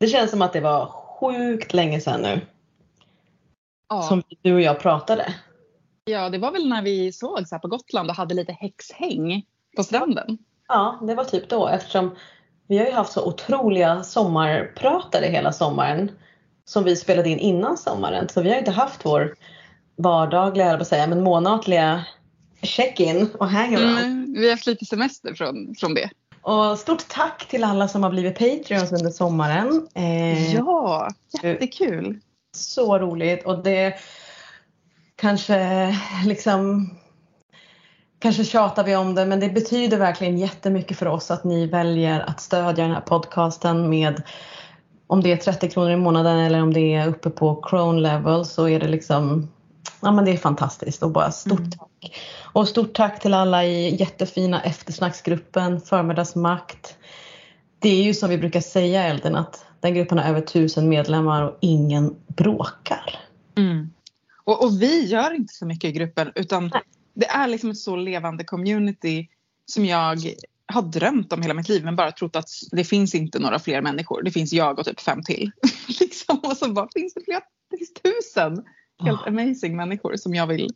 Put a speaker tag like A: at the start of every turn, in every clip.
A: Det känns som att det var sjukt länge sedan nu.
B: Ja.
A: Som du och jag pratade.
B: ja, det var väl när vi sågs här på Gotland och hade lite häxhäng på stranden.
A: Ja, det var typ då eftersom vi har ju haft så otroliga sommarpratare hela sommaren. Som vi spelade in innan sommaren. Så vi har inte haft vår vardagliga, eller säga, men månatliga check-in och hangaround.
B: Mm, vi har haft lite semester från, från det.
A: Och stort tack till alla som har blivit Patreons under sommaren. Eh,
B: Ja, jättekul.
A: Så roligt och det kanske liksom Kanske tjatar vi om det men det betyder verkligen jättemycket för oss att ni väljer att stödja den här podcasten med om det är 30 kronor i månaden eller om det är uppe på Crown level så är det liksom Ja men det är fantastiskt och bara stort
B: Mm.
A: tack. Och stort tack till alla i jättefina eftersnacksgruppen Förmiddagsmakt. Det är ju som vi brukar säga Elden att den gruppen har över tusen medlemmar och ingen bråkar.
B: Mm. Och, och vi gör inte så mycket i gruppen utan det är liksom ett så levande community som jag har drömt om hela mitt liv men bara trott att det finns inte några fler människor. Det finns jag och typ fem till. liksom. Och så bara finns det flera, det finns tusen helt
A: Ja.
B: amazing människor som jag vill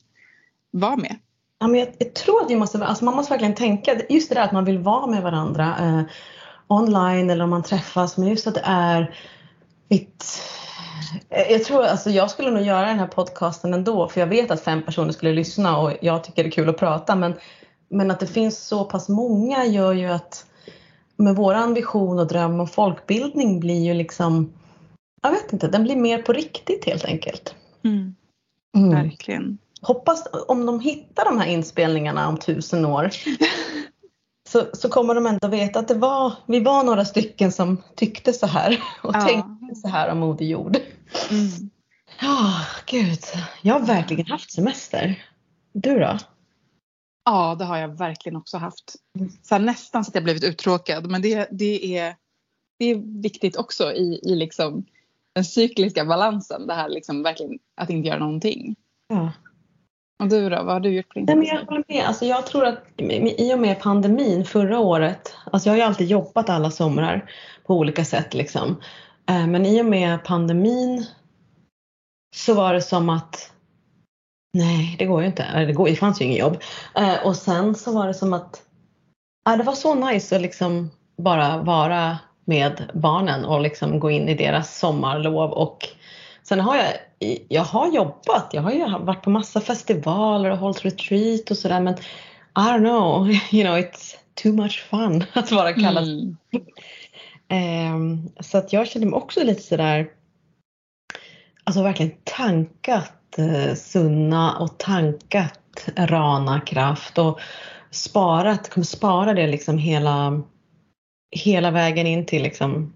B: vara med.
A: Ja, men jag, jag tror att vi måste, alltså man måste verkligen tänka, just det där att man vill vara med varandra eh, online eller om man träffas, men just att det är ett, eh, jag tror, alltså jag skulle nog göra den här podcasten ändå för jag vet att fem personer skulle lyssna och jag tycker det är kul att prata men, men att det finns så pass många gör ju att med vår ambition och dröm om folkbildning blir ju liksom, jag vet inte, den blir mer på riktigt helt enkelt.
B: Mm.
A: Mm.
B: Verkligen.
A: Hoppas om de hittar de här inspelningarna om tusen år så, så kommer de ändå veta att det var, vi var några stycken som tyckte så här och
B: Ja.
A: tänkte så här om Moder Jord.
B: Mm.
A: Ja, gud. Jag har verkligen haft semester. Du då?
B: Ja, det har jag verkligen också haft. Så här, nästan så att jag blivit uttråkad men det, det, är, det är viktigt också i, i liksom den cykliska balansen. Det här liksom verkligen att inte göra någonting.
A: Ja.
B: Och du då, vad har du gjort på din
A: Nej, men jag håller med. Alltså, jag tror att i och med pandemin förra året, alltså jag har ju alltid jobbat alla somrar på olika sätt liksom. Eh, Men i och med pandemin så var det som att nej, det går ju inte. Eller Det, går, det fanns ju inget jobb. Eh, Och sen så var det som att ja, det var så nice att liksom bara vara med barnen och liksom gå in i deras sommarlov och Sen har jag, jag har jobbat, jag har ju varit på massa festivaler och hållit retreat och sådär men I don't know, you know it's too much fun att vara kallad.
B: Mm.
A: Ehm, så att jag kände mig också lite sådär, alltså verkligen tankat eh, Sunna och tankat Rana kraft och sparat, kommer spara det liksom hela, hela vägen in till liksom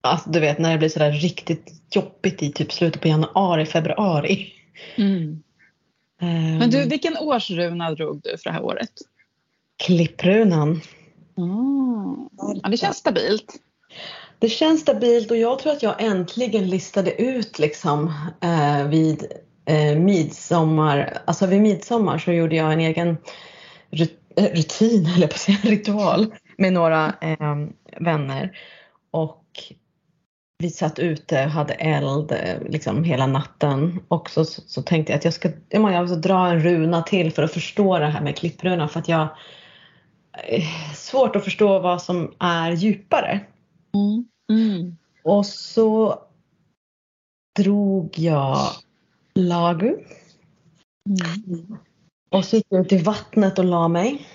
A: Alltså du vet när det blir sådär riktigt jobbigt i typ slutet på januari, februari.
B: Mm.
A: Ehm,
B: Men du, vilken årsruna drog du för det här året?
A: Klipprunan.
B: Mm. Ja, det känns stabilt.
A: Det känns stabilt och jag tror att jag äntligen listade ut liksom eh, vid eh, midsommar, alltså vid midsommar så gjorde jag en egen eh, rutin, eller på att säga ritual med några eh, vänner. Och vi satt ute och hade eld eh, liksom hela natten och så, så, så tänkte jag att jag ska, jag ska dra en runa till för att förstå det här med klipprunan för att jag eh, svårt att förstå vad som är djupare.
B: Mm. Mm.
A: Och så drog jag Lagu
B: Mm.
A: och så gick jag ut i vattnet och la mig.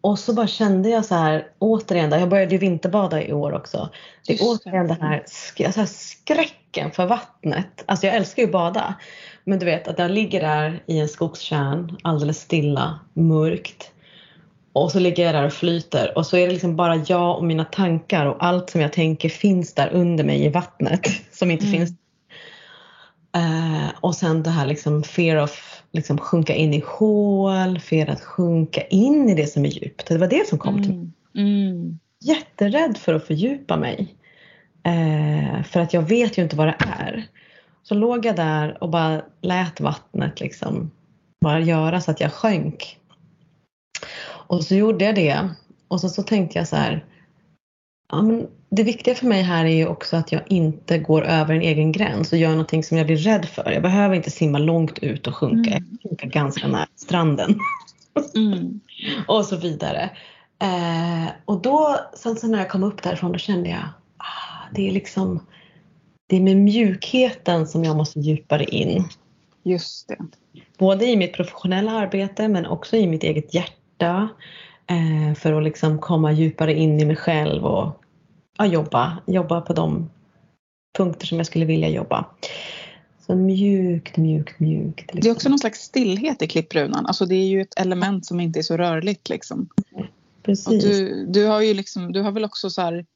A: Och så bara kände jag så här återigen, jag började ju vinterbada i år också. Det är återigen det här, alltså här skräcken för vattnet. Alltså jag älskar ju att bada. Men du vet att jag ligger där i en skogstjärn alldeles stilla, mörkt. Och så ligger jag där och flyter och så är det liksom bara jag och mina tankar och allt som jag tänker finns där under mig i vattnet som inte
B: Mm.
A: finns. Eh, och sen det här liksom fear of liksom sjunka in i hål, fear att sjunka in i det som är djupt. Det var det som kom till mig.
B: Mm. Mm.
A: Jätterädd för att fördjupa mig. Eh, för att jag vet ju inte vad det är. Så låg jag där och bara lät vattnet liksom bara göra så att jag sjönk. Och så gjorde jag det. Och så, så tänkte jag så här. Ja, men det viktiga för mig här är ju också att jag inte går över en egen gräns och gör någonting som jag blir rädd för. Jag behöver inte simma långt ut och sjunka.
B: Mm.
A: Jag sjunka ganska nära stranden
B: Mm.
A: och så vidare. Eh, och då, sen så när jag kom upp därifrån, då kände jag ah, det är liksom det är med mjukheten som jag måste djupare in.
B: Just det.
A: Både i mitt professionella arbete men också i mitt eget hjärta. Eh, för att liksom komma djupare in i mig själv och ja, jobba, jobba på de punkter som jag skulle vilja jobba. Så mjukt, mjukt, mjukt. Liksom.
B: Det är också någon slags stillhet i klipprunan. Alltså det är ju ett element som inte är så rörligt liksom.
A: Precis.
B: Och du, du har ju liksom, du har väl också så här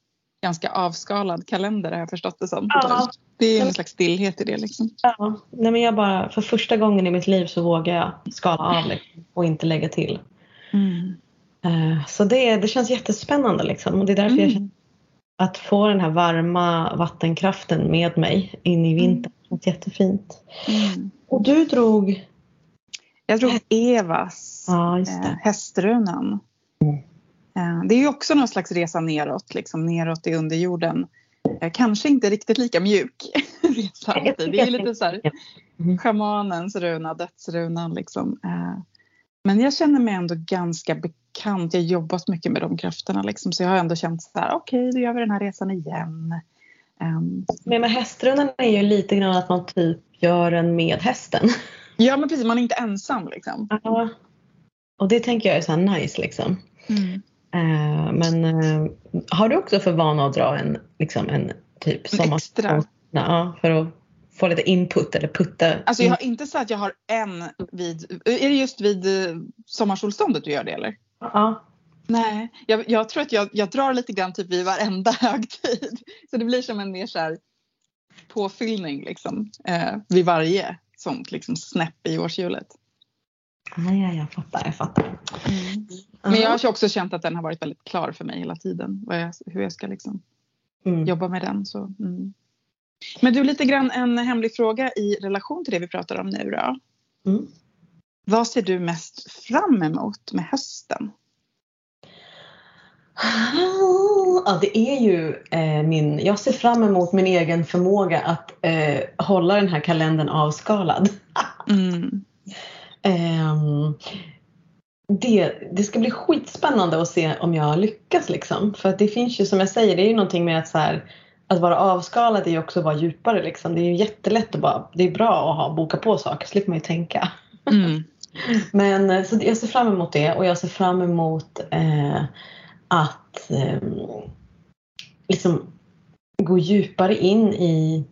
B: ganska avskalad kalender har jag förstått det som.
A: Ja.
B: Det är en slags stillhet i det liksom.
A: Ja, nej men jag bara, för första gången i mitt liv så vågar jag skala av liksom, och inte lägga till.
B: Mm.
A: Eh, Så det, det känns jättespännande liksom. och det är därför jag känner
B: Mm.
A: att få den här varma vattenkraften med mig in i vintern. känns jättefint.
B: Mm.
A: Och du drog,
B: Jag tror Evas
A: ja
B: eh, hästrunan. Eh, det är ju också någon slags resa neråt, liksom neråt i underjorden. Eh, kanske inte riktigt lika mjuk resa alltid. Det är lite så här
A: Mm.
B: schamanens runa, dödsrunan liksom. Men jag känner mig ändå ganska bekant. Jag har jobbat mycket med de krafterna liksom. Så jag har ändå känt så här, okej då gör vi den här resan igen. Ehm,
A: Men med hästrunan är ju lite grann att man typ gör den med hästen.
B: ja men precis, man är inte ensam liksom.
A: Ja. Och det tänker jag är så här nice liksom. Eh, men eh, har du också för vana att dra en, liksom en typ sommar-
B: extra.
A: Ja, för att få lite input eller putta.
B: Alltså jag har inte så att jag har en vid, är det just vid eh, sommarsolståndet du gör det eller?
A: Ja.
B: Nej, jag, jag tror att jag, jag drar lite grann typ vid varenda högtid. Så det blir som en mer så här påfyllning liksom eh, vid varje sånt liksom snäpp i årshjulet.
A: Ja, ja, jag fattar, jag fattar.
B: Men jag har också känt att den har varit väldigt klar för mig hela tiden. Jag, hur jag ska liksom
A: Mm.
B: jobba med den. Så, mm. Men du, lite grann en hemlig fråga i relation till det vi pratar om nu då. Vad ser du mest fram emot med hösten?
A: Ja, det är ju eh, min, jag ser fram emot min egen förmåga att eh, hålla den här kalendern avskalad.
B: Mm.
A: Ehm, det, det ska bli skitspännande att se om jag lyckas liksom. För att det finns ju som jag säger, det är ju någonting med att så här, att vara avskalad är ju också att vara djupare liksom. Det är ju jättelätt att bara, det är bra att ha, boka på saker, slipper man ju tänka.
B: Mm.
A: Men eh, så jag ser fram emot det och jag ser fram emot eh, att eh, liksom gå djupare in i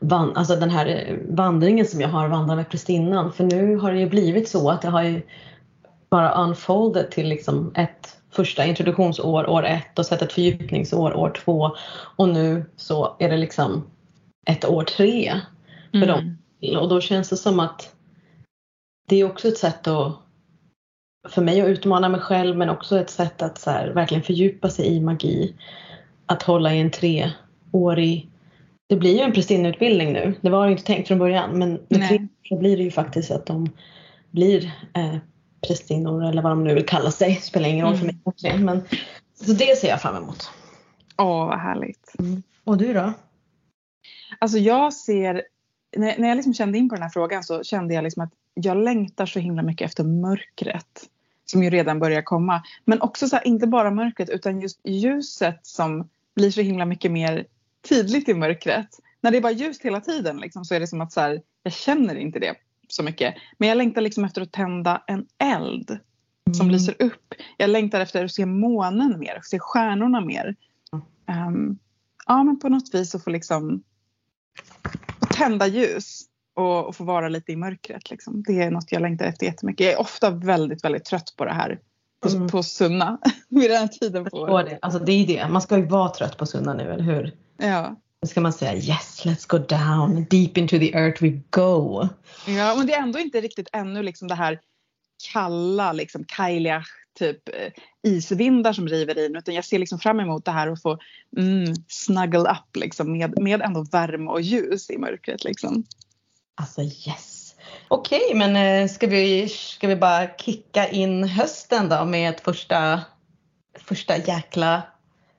A: van, alltså den här eh, vandringen som jag har vandrat med prästinnan. För nu har det ju blivit så att jag har ju bara unfolded till liksom ett första introduktionsår, år ett och sett ett fördjupningsår, år två och nu så är det liksom ett år tre för dem. Och då känns det som att det är också ett sätt att för mig att utmana mig själv men också ett sätt att så här, verkligen fördjupa sig i magi. Att hålla i en treårig det blir ju en prästinneutbildning nu. Det var ju inte tänkt från början men med tre så blir det ju faktiskt att de blir eh, prästinnor eller vad de nu vill kalla sig. Spelar ingen roll för mig. också, Men, så det ser jag fram emot.
B: Åh, vad härligt.
A: Och du då?
B: Alltså jag ser, när, när jag liksom kände in på den här frågan så kände jag liksom att jag längtar så himla mycket efter mörkret. Som ju redan börjar komma. Men också så här, inte bara mörkret utan just ljuset som blir så himla mycket mer tydligt i mörkret. När det är bara ljust hela tiden liksom, så är det som att så här, jag känner inte det så mycket. Men jag längtar liksom efter att tända en eld som lyser upp. Jag längtar efter att se månen mer, se stjärnorna mer. Ehm, ja men på något vis att få liksom tända ljus och, och få vara lite i mörkret. Liksom. Det är något jag längtar efter jättemycket. Jag är ofta väldigt, väldigt trött på det här. På,
A: Mm.
B: på Sunna vid den här tiden på året.
A: det. Alltså det är det. Man ska ju vara trött på söndag nu, eller hur?
B: Ja.
A: Då ska man säga yes, let's go down, deep into the earth we go.
B: ja, men det är ändå inte riktigt ännu liksom det här kalla, liksom Kailiach, typ eh, isvindar som river in. Utan jag ser liksom fram emot det här och få mm, snuggle up liksom, med, med ändå värme och ljus i mörkret. Liksom.
A: Alltså yes. Okej, men eh, ska vi, ska vi bara kicka in hösten då med ett första, första jäkla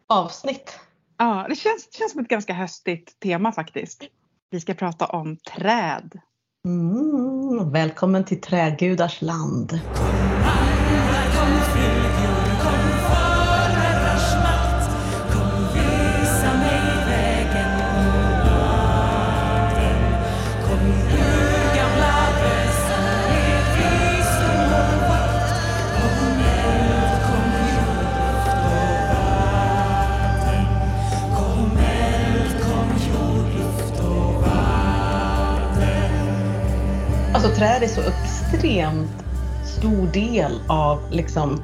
A: avsnitt.
B: Ja, det känns, känns som ett ganska höstigt tema faktiskt. Vi ska prata om träd.
A: Mm, välkommen till trädgudars land. Alltså träd är så extremt stor del av liksom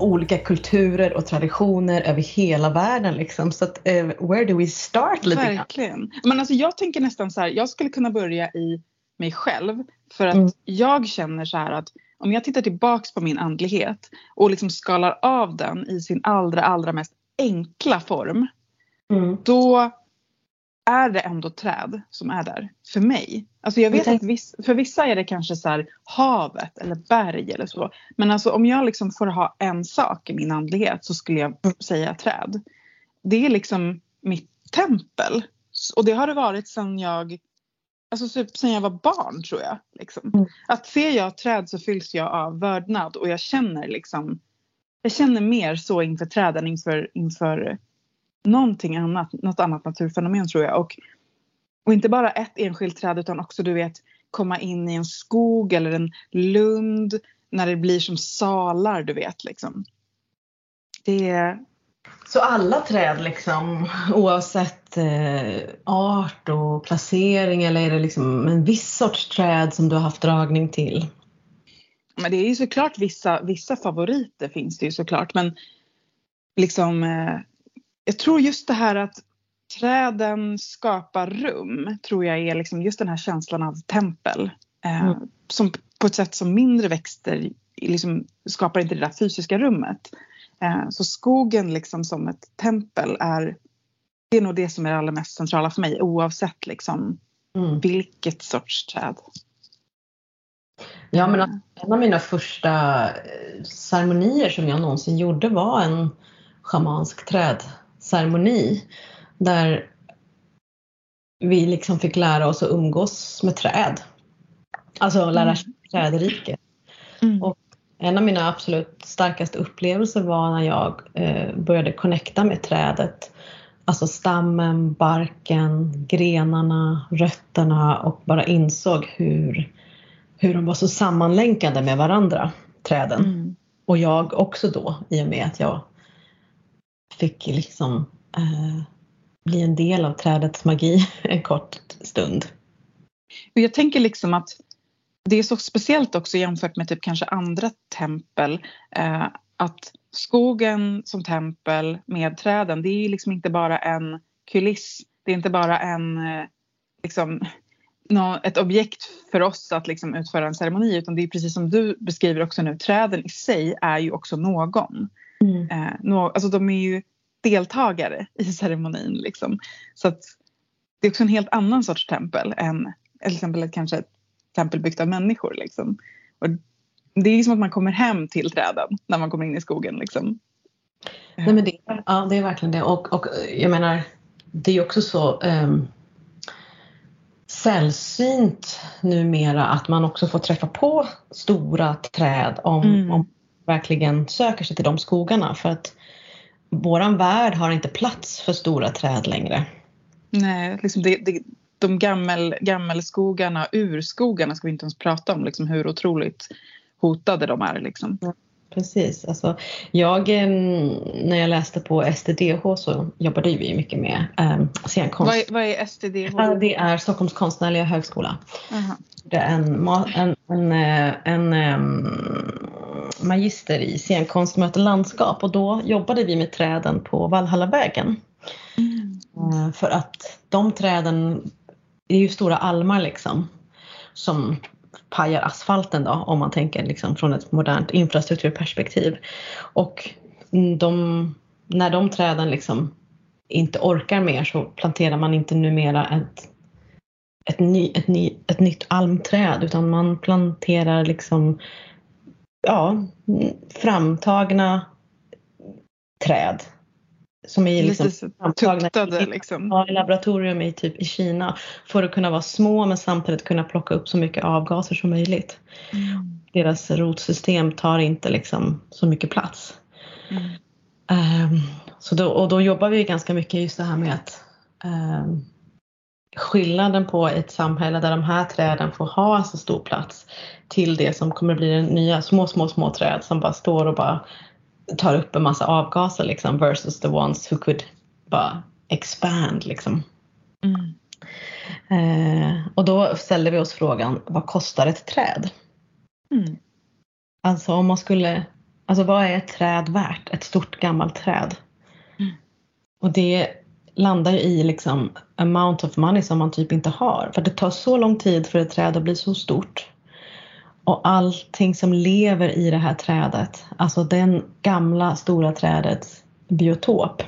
A: olika kulturer och traditioner över hela världen liksom. Så att, uh, where do we start lite?
B: Verkligen. Men alltså jag tänker nästan så här, jag skulle kunna börja i mig själv. För att
A: Mm.
B: jag känner så här att om jag tittar tillbaks på min andlighet och liksom skalar av den i sin allra, allra mest enkla form.
A: Mm.
B: Då är det ändå träd som är där. För mig. Alltså jag vet att viss, för vissa är det kanske så här havet eller berg eller så. Men alltså om jag liksom får ha en sak i min andlighet så skulle jag säga träd. Det är liksom mitt tempel. Och det har det varit sedan jag Alltså typ sen jag var barn tror jag. Liksom.
A: Mm.
B: Att ser jag träd så fylls jag av vördnad och jag känner liksom Jag känner mer så inför träden inför, inför någonting annat, något annat naturfenomen tror jag. Och, och inte bara ett enskilt träd utan också du vet komma in i en skog eller en lund när det blir som salar du vet liksom. Det är,
A: Så alla träd liksom oavsett eh, art och placering eller är det liksom en viss sorts träd som du har haft dragning till?
B: men det är ju såklart vissa, vissa favoriter finns det ju såklart men liksom eh, jag tror just det här att träden skapar rum tror jag är liksom just den här känslan av tempel. Eh,
A: Mm.
B: som på ett sätt som mindre växter liksom skapar inte det där fysiska rummet. Eh, så skogen liksom som ett tempel är det är nog det som är det allra mest centrala för mig oavsett liksom
A: Mm.
B: vilket sorts träd.
A: Ja, men att en av mina första eh, ceremonier som jag någonsin gjorde var en schamansk trädceremoni där vi liksom fick lära oss att umgås med träd. Alltså lära känna trädriket.
B: Mm.
A: Och en av mina absolut starkaste upplevelser var när jag eh, började connecta med trädet. Alltså stammen, barken, grenarna, rötterna och bara insåg hur, hur de var så sammanlänkade med varandra, träden.
B: Mm.
A: Och jag också då i och med att jag fick liksom eh, bli en del av trädets magi en kort stund.
B: Jag tänker liksom att det är så speciellt också jämfört med typ kanske andra tempel. Eh, att skogen som tempel med träden, det är liksom inte bara en kuliss. Det är inte bara en, eh, liksom, nå- ett objekt för oss att liksom utföra en ceremoni. Utan det är precis som du beskriver också nu, träden i sig är ju också någon. Eh, nå, alltså de är ju deltagare i ceremonin. Liksom. Så att det är också en helt annan sorts tempel än till exempel ett, kanske ett tempel byggt av människor. Liksom. Och det är som att man kommer hem till träden när man kommer in i skogen. Liksom.
A: Nej, men det, ja, det är verkligen det. Och, och jag menar, det är ju också så um, sällsynt numera att man också får träffa på stora träd om,
B: Mm.
A: om verkligen söker sig till de skogarna. För att våran värld har inte plats för stora träd längre.
B: Nej, liksom det, det, de gammel, gammelskogarna, urskogarna ska vi inte ens prata om. Liksom hur otroligt hotade de är. Liksom.
A: Precis. Alltså, jag, när jag läste på STDH så jobbade vi mycket med eh, scenkonst.
B: Vad, är, vad är STDH?
A: Ja, Det är Stockholms konstnärliga högskola.
B: Aha.
A: Det är en, en, en, eh, en em, magister i scenkonst möter landskap och då jobbade vi med träden på Valhallavägen.
B: Mm.
A: Eh, För att de träden det är ju stora almar liksom som pajar asfalten då om man tänker liksom från ett modernt infrastrukturperspektiv. Och de, när de träden liksom inte orkar mer så planterar man inte numera ett, ett, ny, ett, ny, ett nytt almträd utan man planterar liksom ja, framtagna träd som är liksom
B: Lite så tuktade liksom.
A: Ja, i laboratorium i typ i Kina för att kunna vara små men samtidigt kunna plocka upp så mycket avgaser som möjligt.
B: Mm.
A: Deras rotsystem tar inte liksom så mycket plats.
B: Mm.
A: Um, så då, och då jobbar vi ganska mycket just det här med att um, skillnaden på ett samhälle där de här träden får ha så stor plats till det som kommer bli den nya små, små, små träd som bara står och bara tar upp en massa avgaser liksom versus the ones who could bara expand liksom.
B: Mm.
A: Eh, och då ställde vi oss frågan, vad kostar ett träd?
B: Mm.
A: Alltså om man skulle, alltså vad är ett träd värt? Ett stort gammalt träd.
B: Mm.
A: Och det landar ju i liksom amount of money som man typ inte har. För det tar så lång tid för ett träd att bli så stort. Och allting som lever i det här trädet, alltså den gamla stora trädets biotop.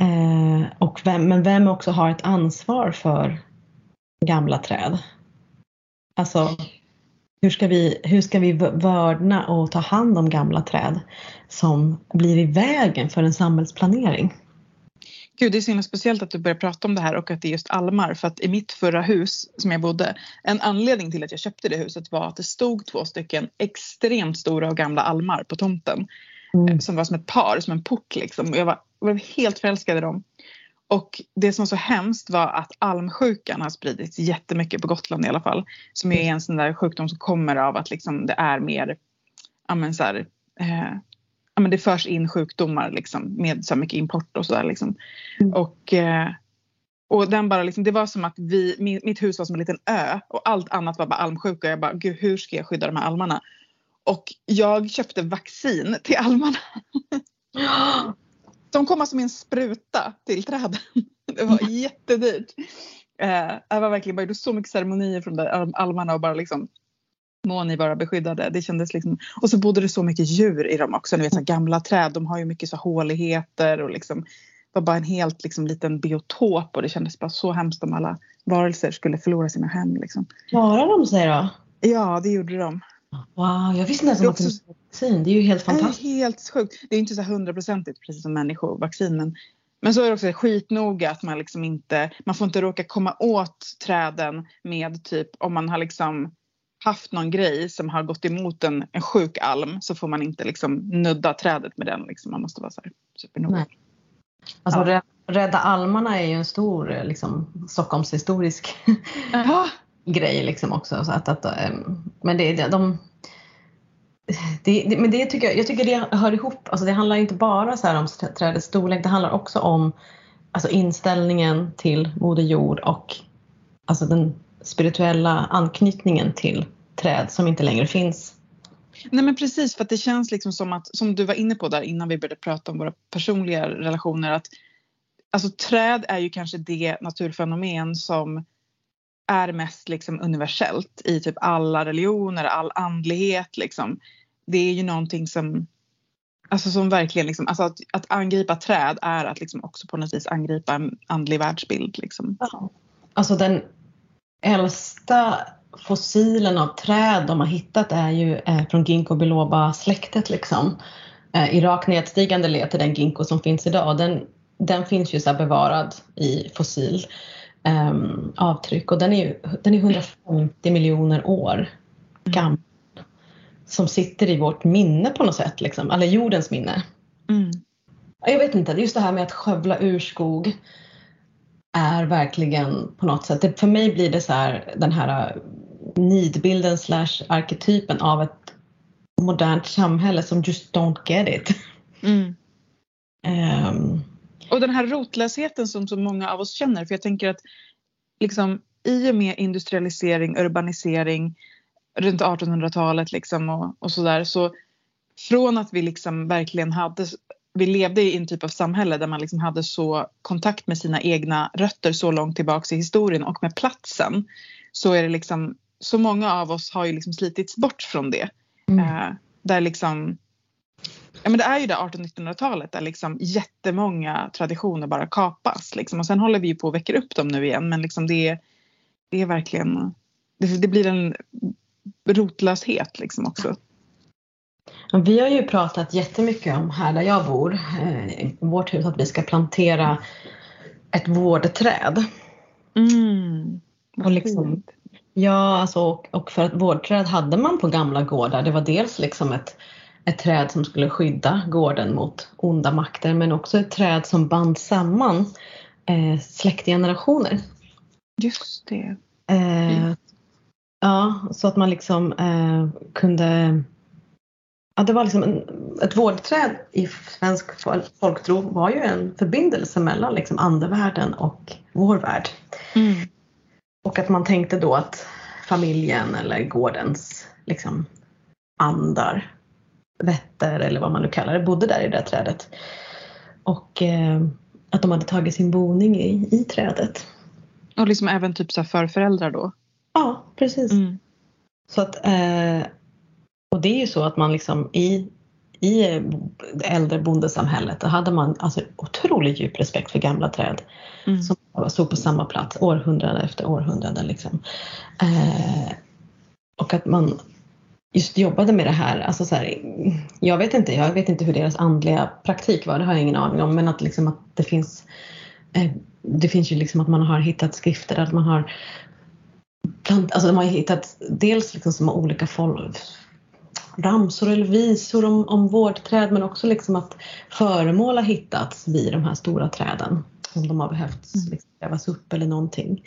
A: Eh, och vem, men vem också har ett ansvar för gamla träd? Alltså hur ska vi, hur ska vi vördna och ta hand om gamla träd som blir i vägen för en samhällsplanering?
B: Gud, det är så himla speciellt att du börjar prata om det här och att det är just almar. För att i mitt förra hus som jag bodde, en anledning till att jag köpte det huset var att det stod två stycken extremt stora och gamla almar på tomten.
A: Mm.
B: Som var som ett par, som en port liksom. Och jag var, var helt förälskad i dem. Och det som var så hemskt var att almsjukan har spridits jättemycket på Gotland i alla fall. Som är en sån där sjukdom som kommer av att liksom det är mer, ja men så här, eh, ja, men det förs in sjukdomar liksom, med så mycket import och sådär. Liksom.
A: Mm.
B: Och, eh, och den bara liksom, det var som att vi, mitt hus var som en liten ö och allt annat var bara almsjuka. Jag bara, gud hur ska jag skydda de här almarna? Och jag köpte vaccin till almarna. De kom alltså med en spruta till träden. Det var jättedyrt. Eh, det var verkligen bara så mycket ceremonier från de almarna och bara liksom må ni vara beskyddade. Det kändes liksom, och så bodde det så mycket djur i dem också. Ni vet så gamla träd, de har ju mycket så håligheter och liksom det var bara en helt liksom, liten biotop och det kändes bara så hemskt om alla varelser skulle förlora sina hem. Liksom.
A: Klarar de sig då?
B: Ja, det gjorde de.
A: Wow, jag visste inte ens om att det var vaccin. Det är ju helt fantastiskt.
B: Det är helt sjukt. Det är inte så hundraprocentigt precis som människovaccin men, men så är det också skitnoga att man liksom inte, man får inte råka komma åt träden med typ om man har liksom haft någon grej som har gått emot en, en sjuk alm så får man inte liksom nudda trädet med den. Liksom. Man måste vara så här supernoga.
A: Alltså, ja. Rädda almarna är ju en stor liksom, Stockholmshistorisk grej liksom också. Så att, att, ehm, men det, de, det, det, men det tycker jag, jag tycker det hör ihop. Alltså det handlar inte bara så om trädets storlek, det handlar också om alltså inställningen till Moder Jord och alltså den spirituella anknytningen till träd som inte längre finns.
B: Nej men precis för att det känns liksom som att, som du var inne på där innan vi började prata om våra personliga relationer att alltså träd är ju kanske det naturfenomen som är mest liksom universellt i typ alla religioner, all andlighet liksom. Det är ju någonting som Alltså som verkligen liksom, alltså att, att angripa träd är att liksom också på något vis angripa en andlig världsbild. Liksom.
A: Ja. Alltså den äldsta fossilen av träd de har hittat är ju eh, från ginkgo biloba släktet liksom. Eh, I rak nedstigande led till den ginkgo som finns idag. Den, den finns ju så bevarad i fossil eh, avtryck och den är ju den är 150 miljoner år gammal. Som sitter i vårt minne på något sätt, liksom, eller jordens minne.
B: Mm.
A: Jag vet inte, just det här med att skövla urskog är verkligen på något sätt, för mig blir det så här den här nidbilden slash arketypen av ett modernt samhälle som just don't get it.
B: Mm.
A: Um.
B: Och den här rotlösheten som så många av oss känner, för jag tänker att liksom i och med industrialisering, urbanisering runt 1800-talet liksom och, och sådär så från att vi liksom verkligen hade vi levde i en typ av samhälle där man liksom hade så kontakt med sina egna rötter så långt tillbaks i historien och med platsen så är det liksom så många av oss har ju liksom slitits bort från det. Mm. Eh, där liksom Ja men det är ju det 1800-1900-talet där liksom jättemånga traditioner bara kapas liksom. Och sen håller vi ju på och väcker upp dem nu igen men liksom det är, det är verkligen det, det blir en rotlöshet liksom också.
A: Vi har ju pratat jättemycket om här där jag bor, eh, i vårt hus, att vi ska plantera ett vårdträd.
B: Mm,
A: och liksom, ja, alltså, och, och för att vårdträd hade man på gamla gårdar. Det var dels liksom ett, ett träd som skulle skydda gården mot onda makter men också ett träd som band samman eh, släktgenerationer.
B: Just det.
A: Eh, mm. Ja, så att man liksom eh, kunde Ja, det var liksom en, ett vårdträd i svensk folktro var ju en förbindelse mellan liksom andevärlden och vår värld. Mm. Och att man tänkte då att familjen eller gårdens liksom, andar, vätter eller vad man nu kallar det, bodde där i det trädet. Och eh, att de hade tagit sin boning i, i trädet.
B: Och liksom även typ så förföräldrar då?
A: Ja, precis. Mm. Så att eh, och det är ju så att man liksom i, i det äldre bondesamhället då hade man alltså otroligt djup respekt för gamla träd mm. som stod på samma plats århundrade efter århundrade. Liksom. Eh, och att man just jobbade med det här. Alltså så här, jag, vet inte, jag vet inte hur deras andliga praktik var, det har jag ingen aning om. Men att, liksom att det finns eh, det finns ju liksom att man har hittat skrifter, att man har alltså de har hittat dels liksom som olika folk, ramsor eller visor om, om vårdträd men också liksom att föremål har hittats vid de här stora träden. Om de har behövt mm. liksom, grävas upp eller någonting.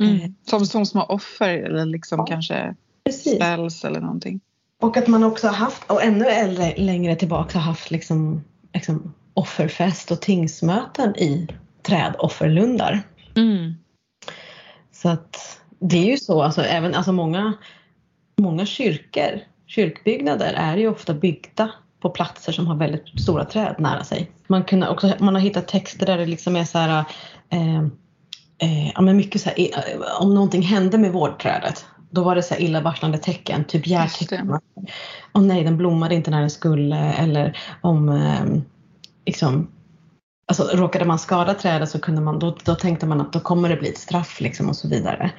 B: Mm. Eh, som, som små offer eller liksom ja, kanske precis. spells eller någonting.
A: Och att man också har haft, och ännu äldre, längre tillbaka har haft liksom, liksom offerfest och tingsmöten i trädofferlundar. Mm. Så att det är ju så, alltså, även, alltså många, många kyrkor kyrkbyggnader är ju ofta byggda på platser som har väldigt stora träd nära sig. Man, kunde också, man har hittat texter där det liksom är så här, eh, eh, ja, men mycket så här, om någonting hände med vårdträdet då var det så här illavarslande tecken, typ hjärtecken. Och nej, den blommade inte när den skulle eller om eh, liksom, alltså, råkade man skada trädet så kunde man, då, då tänkte man att då kommer det bli ett straff liksom och så vidare.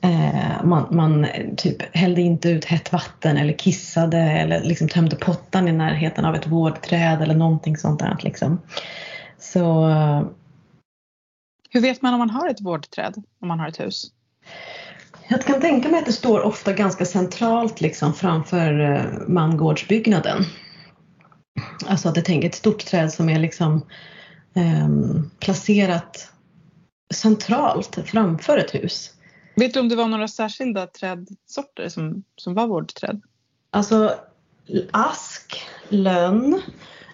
A: Eh, man, man typ hällde inte ut hett vatten eller kissade eller liksom tömde pottan i närheten av ett vårdträd eller någonting sånt där. Liksom. Så,
B: Hur vet man om man har ett vårdträd, om man har ett hus?
A: Jag kan tänka mig att det står ofta ganska centralt liksom framför eh, mangårdsbyggnaden. Alltså att jag tänker ett stort träd som är liksom eh, placerat centralt framför ett hus.
B: Vet du om det var några särskilda trädsorter som, som var vårdträd?
A: Alltså ask, lönn,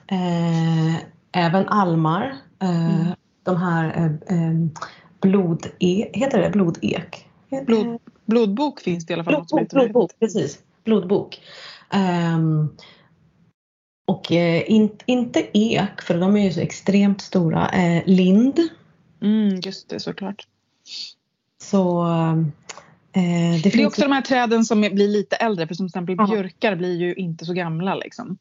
A: eh, även almar. Eh, mm. De här eh, eh blod heter det blodek?
B: Blod, blodbok finns det i alla fall.
A: Blodbok, blodbok precis. Blodbok. Um, och eh, in, inte ek, för de är ju så extremt stora. Eh, lind.
B: Mm, just det, såklart.
A: Så
B: Eh, det, det, är också de här träden som blir lite äldre för som till exempel björkar blir ju inte så gamla. Liksom.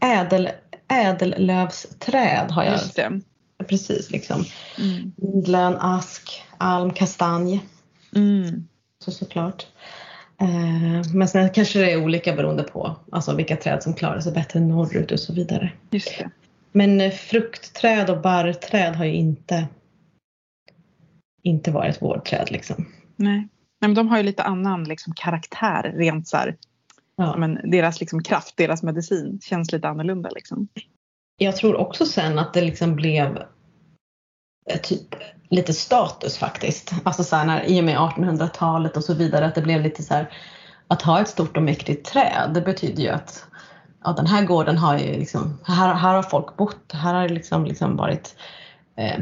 A: Ädel, ädellövsträd har jag. Just det. Precis liksom. Mm. Lindlön, ask, alm, kastanj. Mm. Så såklart. Eh, men sen kanske det är olika beroende på alltså vilka träd som klarar sig bättre norrut och så vidare.
B: Just det.
A: Men eh, fruktträd och barrträd har ju inte inte varit vårdträd liksom.
B: Nej. Nej men de har ju lite annan liksom, karaktär rent så här, ja. men deras liksom, kraft, deras medicin känns lite annorlunda liksom.
A: Jag tror också sen att det liksom blev typ lite status faktiskt. Alltså så här, när, i och med 1800-talet och så vidare att det blev lite så här att ha ett stort och mäktigt träd det betyder ju att ja, den här gården har ju liksom, här, här har folk bott, här har det liksom, liksom varit eh,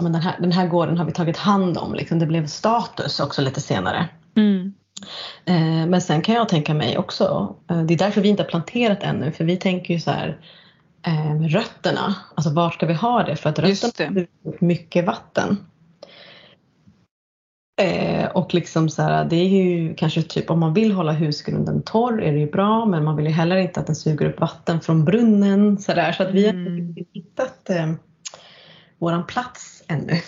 A: ja, men den, här, den här gården har vi tagit hand om. Liksom, det blev status också lite senare. Mm. Eh, men sen kan jag tänka mig också, eh, det är därför vi inte har planterat ännu, för vi tänker ju så här eh, rötterna, alltså var ska vi ha det? För att rötterna har mycket vatten. Och liksom så här, det är ju kanske typ om man vill hålla husgrunden torr är det ju bra men man vill ju heller inte att den suger upp vatten från brunnen. Så, där. så att vi har mm. hittat eh, våran plats ännu.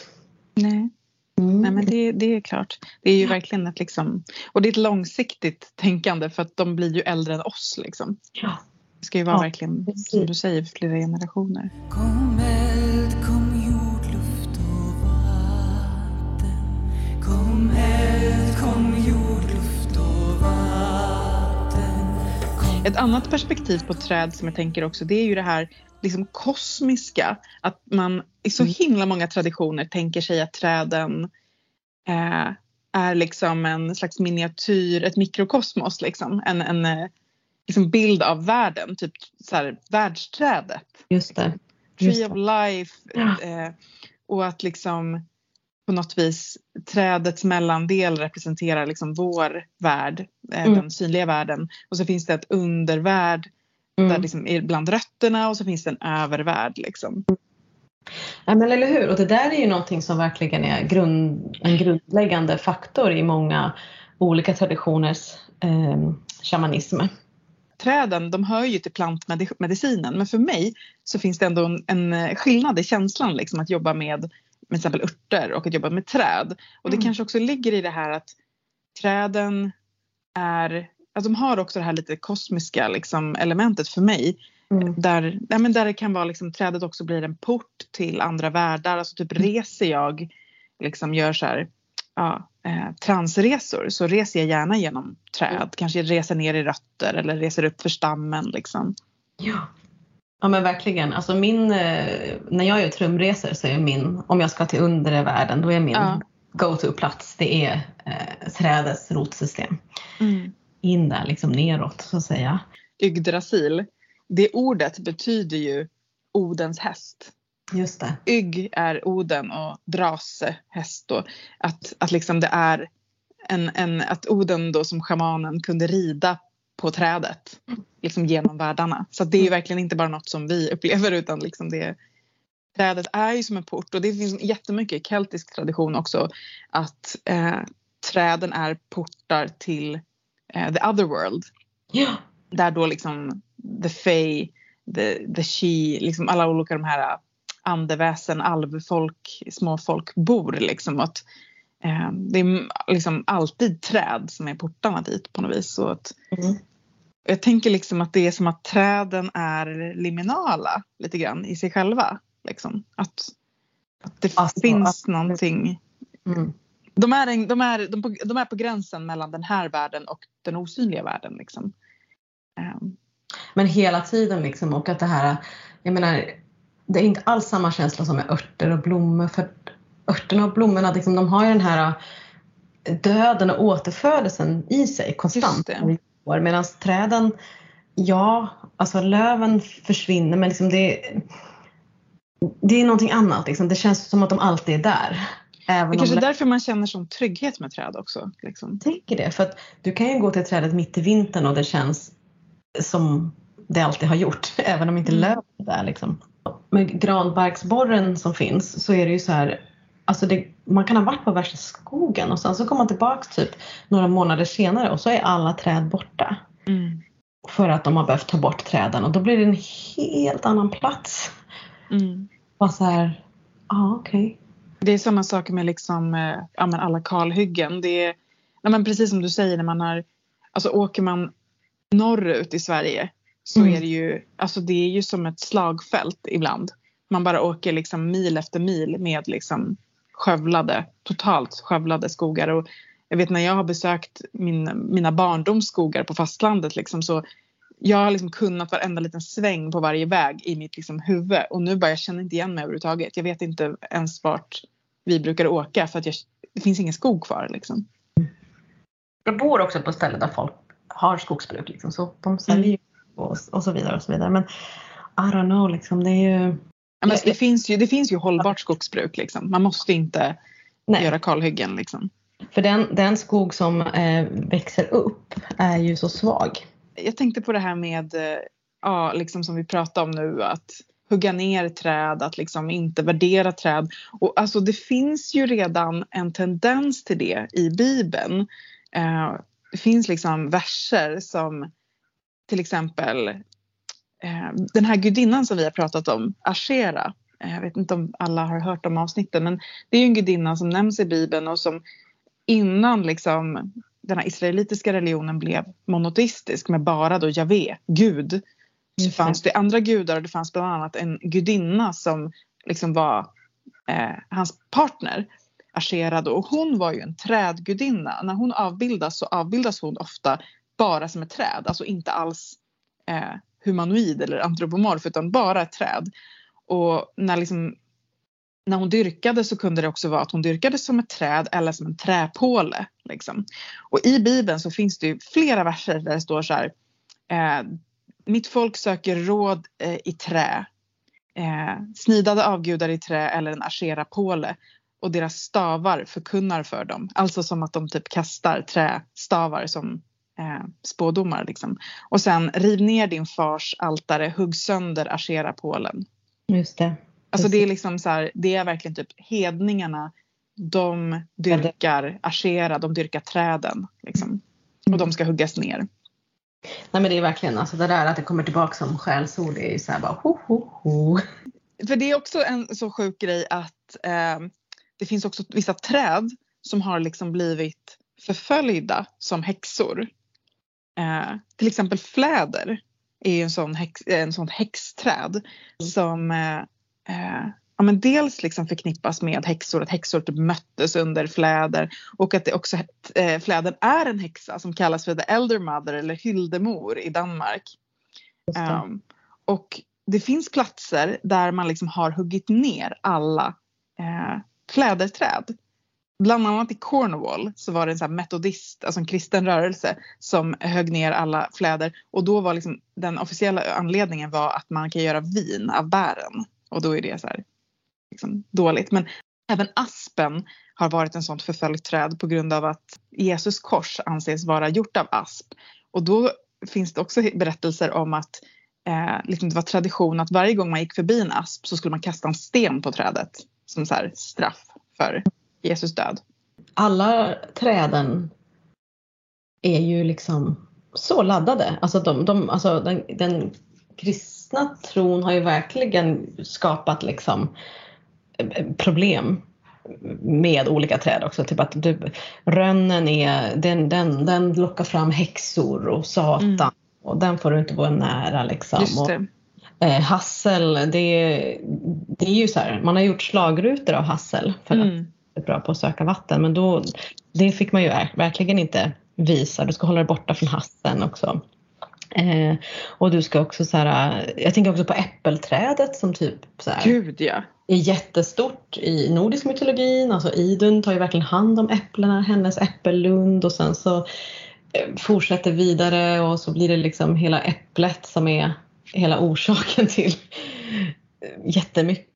B: Nej. Mm. Nej men det, det är klart. Det är ju verkligen ett liksom, och det är ett långsiktigt tänkande för att de blir ju äldre än oss liksom.
A: Ja,
B: Det ska ju vara ja, verkligen, precis. som du säger, för flera generationer.
C: Kom eld, kom jord, luft och vatten. Kom eld, kom jord, luft och vatten.
B: Kom Ett annat perspektiv på träd som jag tänker också, det är ju det här liksom kosmiska. Att man i så mm. himla många traditioner tänker sig att träden eh, är liksom en slags miniatyr, ett mikrokosmos liksom. En, en eh, liksom bild av världen, typ så här, världsträdet.
A: Just det.
B: Just Tree of life. Ja. Eh, och att liksom på något vis trädets mellandel representerar liksom vår värld, eh, mm. den synliga världen. Och så finns det ett undervärld mm. där liksom är bland rötterna och så finns det en övervärld. Liksom.
A: Ja, men eller hur, och det där är ju någonting som verkligen är grund, en grundläggande faktor i många olika traditioners eh, shamanism.
B: Träden de hör ju till plantmedicinen men för mig så finns det ändå en, en skillnad i känslan liksom, att jobba med med exempel örter och att jobba med träd. Och det mm. kanske också ligger i det här att träden är, att de har också det här lite kosmiska liksom, elementet för mig. Mm. Där, ja, men där det kan vara liksom, trädet också blir en port till andra världar. Alltså typ mm. reser jag, liksom gör så här, ja, eh, transresor så reser jag gärna genom träd. Mm. Kanske reser ner i rötter eller reser upp för stammen liksom.
A: Ja. Ja men verkligen. Alltså min, eh, när jag gör trumresor så är min, om jag ska till undre världen, då är min ja. go-to-plats, det är eh, trädets rotsystem. Mm. In där liksom neråt så att säga.
B: Yggdrasil, det ordet betyder ju Odens häst.
A: Just det.
B: Ygg är Oden och Drase häst då. Att, att liksom det är en, en, att Oden då som shamanen kunde rida på trädet liksom genom världarna. Så det är mm. verkligen inte bara något som vi upplever utan liksom det, trädet är ju som en port och det finns jättemycket i keltisk tradition också att eh, träden är portar till eh, the other world.
A: Ja.
B: Där då liksom the Fae, the, the She, liksom alla olika de här andeväsen, alvfolk, småfolk bor liksom. Att, eh, det är liksom alltid träd som är portarna dit på något vis. Så att, mm. Jag tänker liksom att det är som att träden är liminala lite grann i sig själva. Liksom. Att, att det alltså, finns att, någonting. Mm. De, är en, de, är, de, på, de är på gränsen mellan den här världen och den osynliga världen. Liksom.
A: Um. Men hela tiden liksom och att det här, jag menar, det är inte alls samma känsla som med örter och blommor för örterna och blommorna liksom, de har ju den här döden och återfödelsen i sig konstant. Medan träden, ja, alltså löven försvinner men liksom det, det är någonting annat. Liksom. Det känns som att de alltid är där.
B: Även det är kanske är därför man känner sån trygghet med träd också. Liksom.
A: Tänker det, för att du kan ju gå till trädet mitt i vintern och det känns som det alltid har gjort, även om inte mm. löv är där. Liksom. Med granbarksborren som finns så är det ju så här, alltså det, man kan ha varit på värsta skogen och sen så kommer man tillbaks typ några månader senare och så är alla träd borta. Mm. För att de har behövt ta bort träden och då blir det en helt annan plats. Mm. Bara så här, ja okej. Okay.
B: Det är samma sak med liksom, eh, ja, men alla kalhyggen. Det är, ja, men precis som du säger när man har, alltså åker man norrut i Sverige så mm. är det ju, alltså det är ju som ett slagfält ibland. Man bara åker liksom mil efter mil med liksom skövlade, totalt skövlade skogar. Och jag vet när jag har besökt min, mina barndomsskogar på fastlandet liksom, så jag har liksom kunnat varenda liten sväng på varje väg i mitt liksom huvud och nu bara jag känner inte igen mig överhuvudtaget. Jag vet inte ens vart vi brukar åka för att jag, det finns ingen skog kvar liksom.
A: Jag bor också på ställen där folk har skogsbruk liksom, så de säljer mm. och, och så vidare och så vidare. Men I don't know liksom, det är ju
B: Ja, men det, finns ju, det finns ju hållbart skogsbruk. Liksom. Man måste inte Nej. göra kalhyggen. Liksom.
A: För den, den skog som eh, växer upp är ju så svag.
B: Jag tänkte på det här med, eh, ja, liksom som vi pratade om nu, att hugga ner träd, att liksom inte värdera träd. Och alltså det finns ju redan en tendens till det i Bibeln. Eh, det finns liksom verser som till exempel eh, den här gudinnan som vi har pratat om, Ashera. Eh, jag vet inte om alla har hört om avsnitten men det är ju en gudinna som nämns i Bibeln och som innan liksom den här israelitiska religionen blev monoteistisk med bara då Javé, Gud, så fanns det andra gudar och det fanns bland annat en gudinna som liksom var eh, hans partner. Ashera då. Och hon var ju en trädgudinna. När hon avbildas så avbildas hon ofta bara som ett träd. Alltså inte alls eh, humanoid eller antropomorf utan bara ett träd. Och när, liksom, när hon dyrkade så kunde det också vara att hon dyrkade som ett träd eller som en träpåle. Liksom. Och i bibeln så finns det ju flera verser där det står så här. Eh, mitt folk söker råd eh, i trä. Eh, snidade avgudar i trä eller en asherapåle och deras stavar förkunnar för dem. Alltså som att de typ kastar trästavar som eh, spådomar. Liksom. Och sen riv ner din fars altare, hugg sönder asherapålen.
A: Just det.
B: Alltså det är liksom så här, det är verkligen typ hedningarna. De dyrkar ashera, de dyrkar träden. Liksom. Och de ska huggas ner.
A: Nej men det är verkligen alltså det där att det kommer tillbaka som skällsord. Det är ju så här bara ho ho ho.
B: För det är också en så sjuk grej att eh, det finns också vissa träd som har liksom blivit förföljda som häxor. Eh, till exempel fläder är ju en sån, häx, en sån häxträd som eh, eh, ja, men dels liksom förknippas med häxor, att häxor typ möttes under fläder och att det också eh, flädern är en häxa som kallas för the elder mother eller hyldemor i Danmark. Um, och det finns platser där man liksom har huggit ner alla eh, fläderträd. Bland annat i Cornwall så var det en här metodist, alltså en kristen rörelse som högg ner alla fläder och då var liksom den officiella anledningen var att man kan göra vin av bären och då är det så här liksom, dåligt. Men även aspen har varit en sånt förföljt träd på grund av att Jesus kors anses vara gjort av asp och då finns det också berättelser om att eh, liksom det var tradition att varje gång man gick förbi en asp så skulle man kasta en sten på trädet som så här straff för Jesus död.
A: Alla träden är ju liksom så laddade. Alltså, de, de, alltså den, den kristna tron har ju verkligen skapat liksom eh, problem med olika träd också. Typ att du, rönnen är, den, den, den lockar fram häxor och satan.
B: Mm.
A: Och den får du inte gå nära liksom. Och,
B: det.
A: eh, hassel, det, det är ju så här, man har gjort slagrutor av hassel för att
B: Mm.
A: är bra på att söka vatten. Men då, det fick man ju ver- verkligen inte visa. Du ska hålla dig borta från hassen också. Eh, och du ska också så här, jag tänker också på äppelträdet som typ så här,
B: Gud ja.
A: Är jättestort i nordisk mytologin. Alltså Idun tar ju verkligen hand om äpplena, hennes äppellund och sen så eh, fortsätter vidare och så blir det liksom hela äpplet som är hela orsaken till eh, jättemycket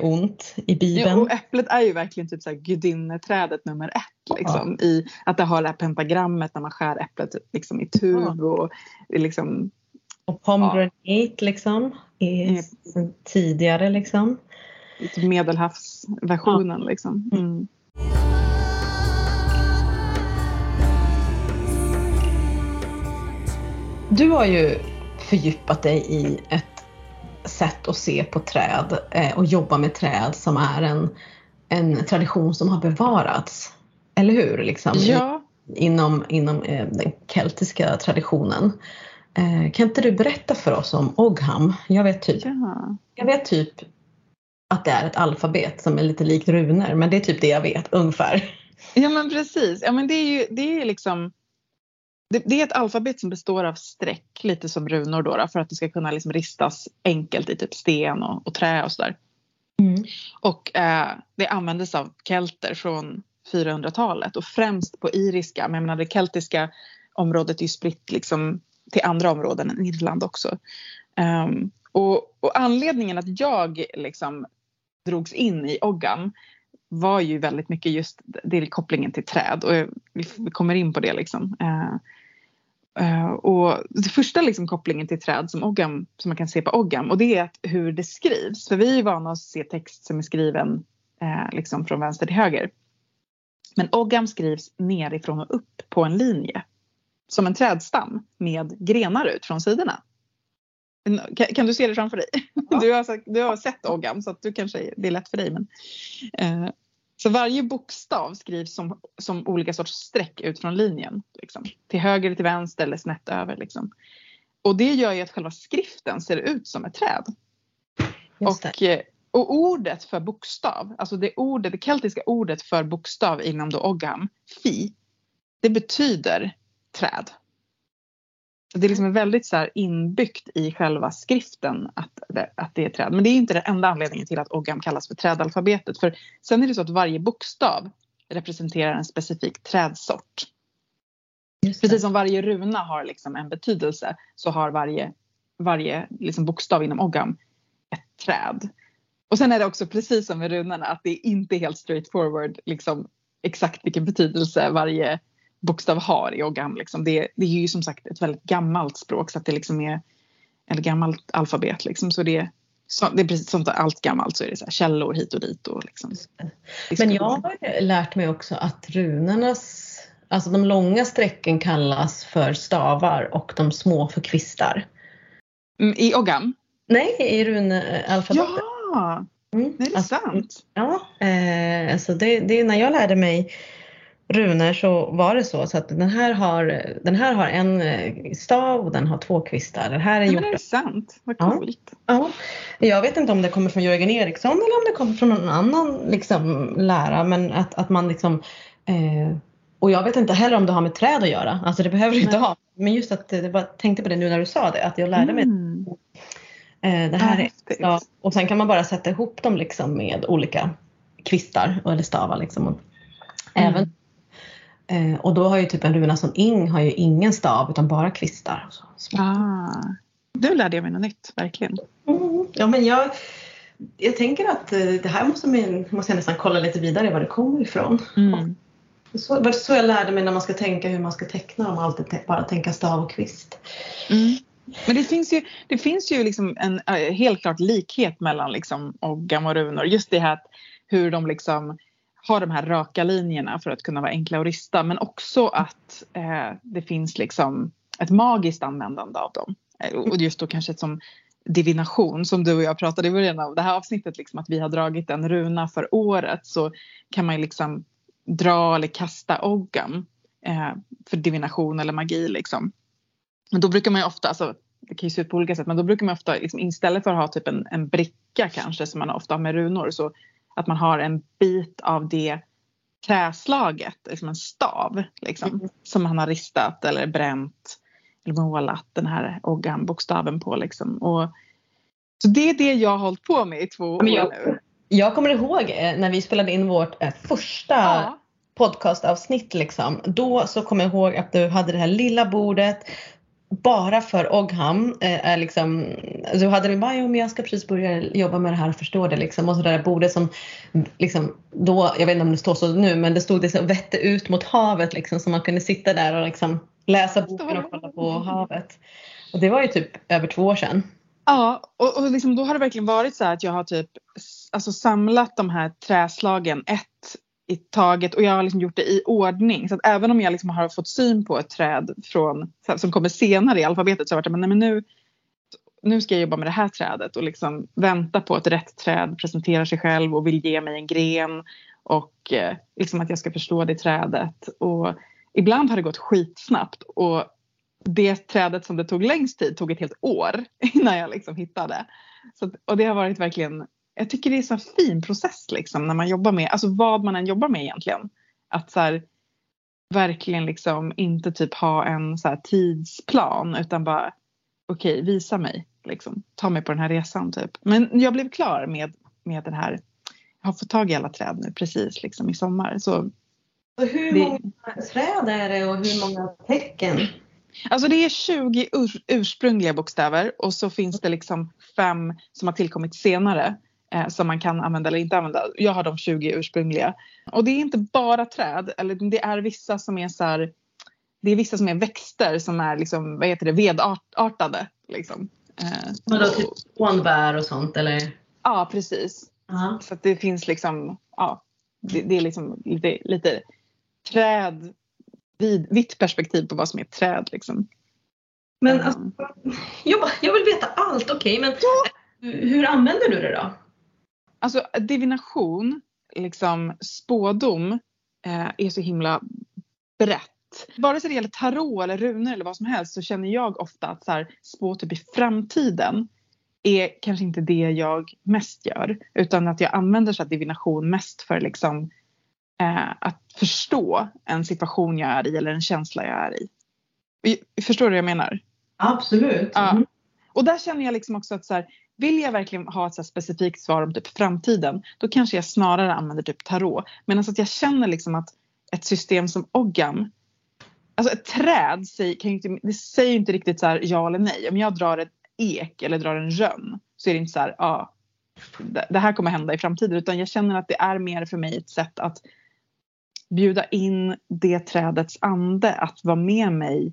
A: ont i
B: ja.
A: Bibeln.
B: Och äpplet är ju verkligen typ så här gudinneträdet nummer ett. Liksom, i att det har det här pentagrammet när man skär äpplet liksom, i tub och är liksom
A: Och pomegranate liksom. Är sen tidigare liksom.
B: Medelhavsversionen. Liksom. Mm.
A: Du har ju fördjupat dig i ett sätt att se på träd eh, och jobba med träd som är en, en tradition som har bevarats. Eller hur? Liksom,
B: Ja,
A: Inom, inom eh, den keltiska traditionen. Eh, kan inte du berätta för oss om Ogham? Jag vet typ
B: ja.
A: Jag vet typ att det är ett alfabet som är lite likt runor men det är typ det jag vet ungefär.
B: ja men precis. Ja, men det är ju det är liksom det, det är ett alfabet som består av streck, lite som runor då, då för att det ska kunna liksom ristas enkelt i typ sten och, och trä och sådär. Och eh, det användes av kelter från 400-talet och främst på iriska. Men jag menar det keltiska området är ju spritt liksom till andra områden än Irland också. Ehm, och, och anledningen att jag liksom drogs in i Oggam var ju väldigt mycket just det kopplingen till träd och vi kommer in på det liksom. Eh, eh, och det första liksom kopplingen till träd som, Ogham, som man kan se på Oggam och det är att hur det skrivs. För vi är vana att se text som är skriven eh, liksom från vänster till höger. Men Oggam skrivs nerifrån och upp på en linje. Som en trädstam med grenar ut från sidorna. Kan, kan du se det framför dig?
A: Ja.
B: Du, har, sagt- du har sett Ogham så att du kanske, det är lätt för dig. Men, eh, så varje bokstav skrivs som, som olika sorts streck ut från linjen. Liksom. Till höger, till vänster eller snett över. Liksom. Och det gör ju att själva skriften ser ut som ett träd. Och, eh, och ordet för bokstav, alltså det, ordet, det keltiska ordet för bokstav inom då Ogham, fi, det betyder träd. Det är liksom väldigt så inbyggt i själva skriften att det, att det är träd. Men det är inte den enda anledningen till att Ogham kallas för trädalfabetet. För sen är det så att varje bokstav representerar en specifik trädsort. Precis som varje runa har liksom en betydelse så har varje, varje liksom bokstav inom Ogham ett träd. Och sen är det också precis som med runorna att det är inte helt straightforward liksom, exakt vilken betydelse varje bokstav har i Ogham. Liksom. Det, det är ju som sagt ett väldigt gammalt språk så att det liksom är eller gammalt alfabet liksom. Så det, så, det är precis som allt gammalt så är det så här, källor hit och dit och liksom.
A: Men jag har lärt mig också att runornas, alltså de långa strecken kallas för stavar och de små för kvistar.
B: Mm, I Ogham?
A: Nej, i runalfabetet.
B: Ja!
A: Mm.
B: Nej, det är
A: Alltså,
B: sant.
A: Ja, eh, alltså det, det, när jag lärde mig runor så var det så, så att den här har, den här har en eh, stav och den har två kvistar. Den här är
B: Ja,
A: gjort
B: men det är sant. Vad
A: Ja.
B: coolt.
A: Ja, jag vet inte om det kommer från Jörgen Eriksson eller om det kommer från någon annan liksom, lära men att, att man liksom eh, och jag vet inte heller om det har med träd att göra, alltså det behöver det inte ha. Men just att det var, tänkte på det nu när du sa det, att jag lärde mig
B: Mm.
A: eh, det här.
B: Ja,
A: är, ja, och sen kan man bara sätta ihop dem liksom med olika kvistar eller stavar liksom.
B: Mm.
A: även, eh, och då har ju typ en runa som ing har ju ingen stav utan bara kvistar.
B: Ah. Nu lärde jag mig något nytt, verkligen.
A: Mm, ja, men jag, jag tänker att eh, det här måste, man, måste jag nästan kolla lite vidare var det kommer ifrån.
B: Mm.
A: Så, var så jag lärde mig när man ska tänka hur man ska teckna om alltid te- bara tänka stav och kvist.
B: Mm. Men det finns ju, det finns ju liksom en eh, helt klart likhet mellan liksom och runor. Just det här att hur de liksom ha de här raka linjerna för att kunna vara enkla att rista. Men också att eh, det finns liksom ett magiskt användande av dem. Eh, och just då kanske som divination som du och jag pratade i början av det här avsnittet. Liksom, att vi har dragit en runa för året så kan man ju liksom dra eller kasta oggan eh, för divination eller magi. Liksom. Men då brukar man ju ofta, alltså, det kan ju se ut på olika sätt, men då brukar man ofta liksom, istället för att ha typ en, en bricka kanske som man ofta har med runor så att man har en bit av det träslaget, liksom en stav liksom,
A: Mm.
B: som man har ristat eller bränt eller målat den här Ogham-bokstaven på. Liksom. Och, så det är det jag har hållit på med i två år
A: Men jag-
B: nu.
A: Jag kommer ihåg eh, när vi spelade in vårt eh, första
B: Ja.
A: podcastavsnitt liksom. Då så kommer jag ihåg att du hade det här lilla bordet bara för Ogham. Eh, är liksom, bara, jo, men jag ska precis börja jobba med det här och förstå det liksom. Och så där bordet som liksom då, jag vet inte om det står så nu, men det stod det så vette ut mot havet liksom. Så man kunde sitta där och liksom läsa boken och kolla på havet. Och det var ju typ över två år sedan.
B: Ja, och, och liksom, då har det verkligen varit så att jag har typ alltså, samlat de här träslagen ett i taget och jag har liksom gjort det i ordning. Så att även om jag liksom har fått syn på ett träd från, som kommer senare i alfabetet så har jag varit men, nej, men nu, nu ska jag jobba med det här trädet och liksom vänta på att rätt träd presenterar sig själv och vill ge mig en gren och eh, liksom att jag ska förstå det trädet. Och ibland har det gått skitsnabbt och det trädet som det tog längst tid tog ett helt år innan jag liksom hittade. Så, och det har varit verkligen, jag tycker det är så en fin process liksom när man jobbar med, alltså vad man än jobbar med egentligen. Att så här, verkligen liksom inte typ ha en så tidsplan utan bara okej visa mig liksom, ta mig på den här resan typ. Men jag blev klar med, med den här, jag har fått tag i alla träd nu precis liksom i sommar. Så
A: Och hur
B: Det-
A: många träd är det och hur många tecken?
B: Alltså det är 20 ur, ursprungliga bokstäver och så finns det liksom fem som har tillkommit senare eh, som man kan använda eller inte använda. Jag har de 20 ursprungliga. Och det är inte bara träd, eller det är vissa som är så här, det är vissa som är växter som är liksom, vad heter det, vedartade. Liksom. Eh,
A: Vadå, typ spånbär och sånt eller?
B: Ja, precis.
A: Ja.
B: Så att det finns liksom, ja, det, det är liksom lite, lite träd, vid, vitt perspektiv på vad som är träd liksom.
A: Men
B: Eh,
A: alltså, jag, vill veta allt, okej men hur använder du det då?
B: Alltså divination, liksom spådom, eh, är så himla brett. vare sig det gäller tarot eller runor eller vad som helst så känner jag ofta att så här, spå typ i framtiden är kanske inte det jag mest gör. Utan att jag använder så divination mest för liksom eh, att förstå en situation jag är i eller en känsla jag är i. Förstår du vad jag menar?
A: Absolut.
B: Ja.
A: Mm.
B: Och där känner jag liksom också att så här, vill jag verkligen ha ett så här specifikt svar om typ framtiden då kanske jag snarare använder typ tarot. Men alltså att jag känner liksom att ett system som Oggam Alltså ett träd säger, kan inte, det säger inte riktigt så här ja eller nej. Om jag drar ett ek eller drar en rönn så är det inte så här ja det här kommer hända i framtiden utan jag känner att det är mer för mig ett sätt att bjuda in det trädets ande att vara med mig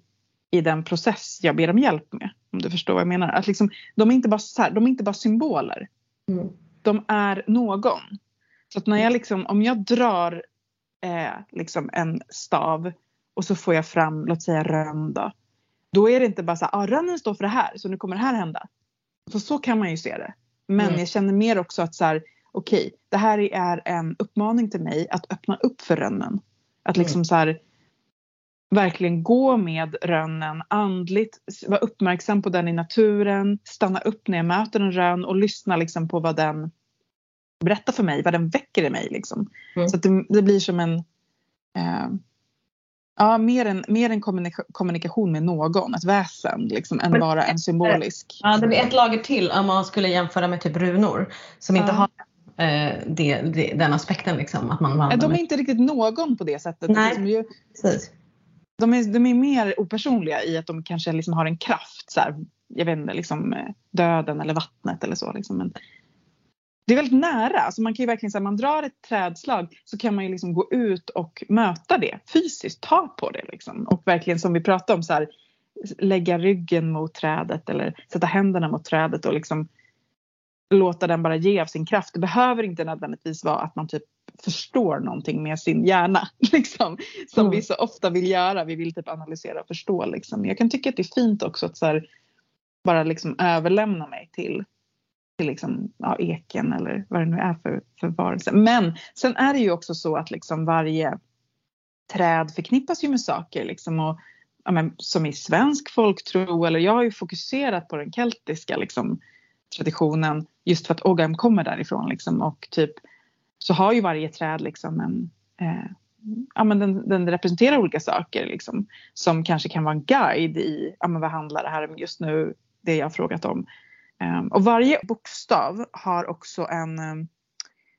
B: i den process jag ber om hjälp med. Om du förstår vad jag menar. Att liksom, de, är inte bara så här, de är inte bara symboler.
A: Mm.
B: De är någon. Så när jag liksom, om jag drar eh, liksom en stav och så får jag fram, låt säga rönn då. Då är det inte bara så här, ah, rönnen står för det här så nu kommer det här hända. Så så kan man ju se det. Men
A: Mm.
B: jag känner mer också att så här, okej, det här är en uppmaning till mig att öppna upp för rönnen. Att liksom så här verkligen gå med rönnen andligt, vara uppmärksam på den i naturen, stanna upp när jag möter en rönn och lyssna liksom på vad den berättar för mig, vad den väcker i mig liksom.
A: Mm.
B: Så det, det blir som en eh, Ja, mer en, mer en kommunika- kommunikation med någon, ett väsen liksom, än bara en symbolisk.
A: Ja, det blir ett lager till om man skulle jämföra med typ runor som inte
B: Ja.
A: har eh, det, det, den aspekten liksom. Att man vandrar
B: de är
A: med.
B: inte riktigt någon på det sättet.
A: Nej.
B: Liksom ju de, är, de är mer opersonliga i att de kanske liksom har en kraft. Så här, jag vet inte, liksom eh, döden eller vattnet eller så. Liksom. Men det är väldigt nära. Alltså man kan ju verkligen säga man drar ett trädslag så kan man ju liksom gå ut och möta det fysiskt. Ta på det liksom. Och verkligen som vi pratade om så här, lägga ryggen mot trädet eller sätta händerna mot trädet och liksom låta den bara ge av sin kraft. Det behöver inte nödvändigtvis vara att man typ förstår någonting med sin hjärna. Liksom, som
A: Mm.
B: vi så ofta vill göra. Vi vill typ analysera och förstå. Liksom. Jag kan tycka att det är fint också att här, bara liksom överlämna mig till, till liksom, ja, eken eller vad det nu är för, för varelse. Men sen är det ju också så att liksom varje träd förknippas ju med saker. Liksom, och, ja, men, som i svensk folktro eller jag har ju fokuserat på den keltiska liksom, traditionen just för att Ogham kommer därifrån. Liksom, och typ så har ju varje träd liksom en eh, ja, men den, den representerar olika saker liksom, som kanske kan vara en guide i ja, men vad handlar det här om just nu, det jag har frågat om. Ehm, och varje bokstav har också en, ehm,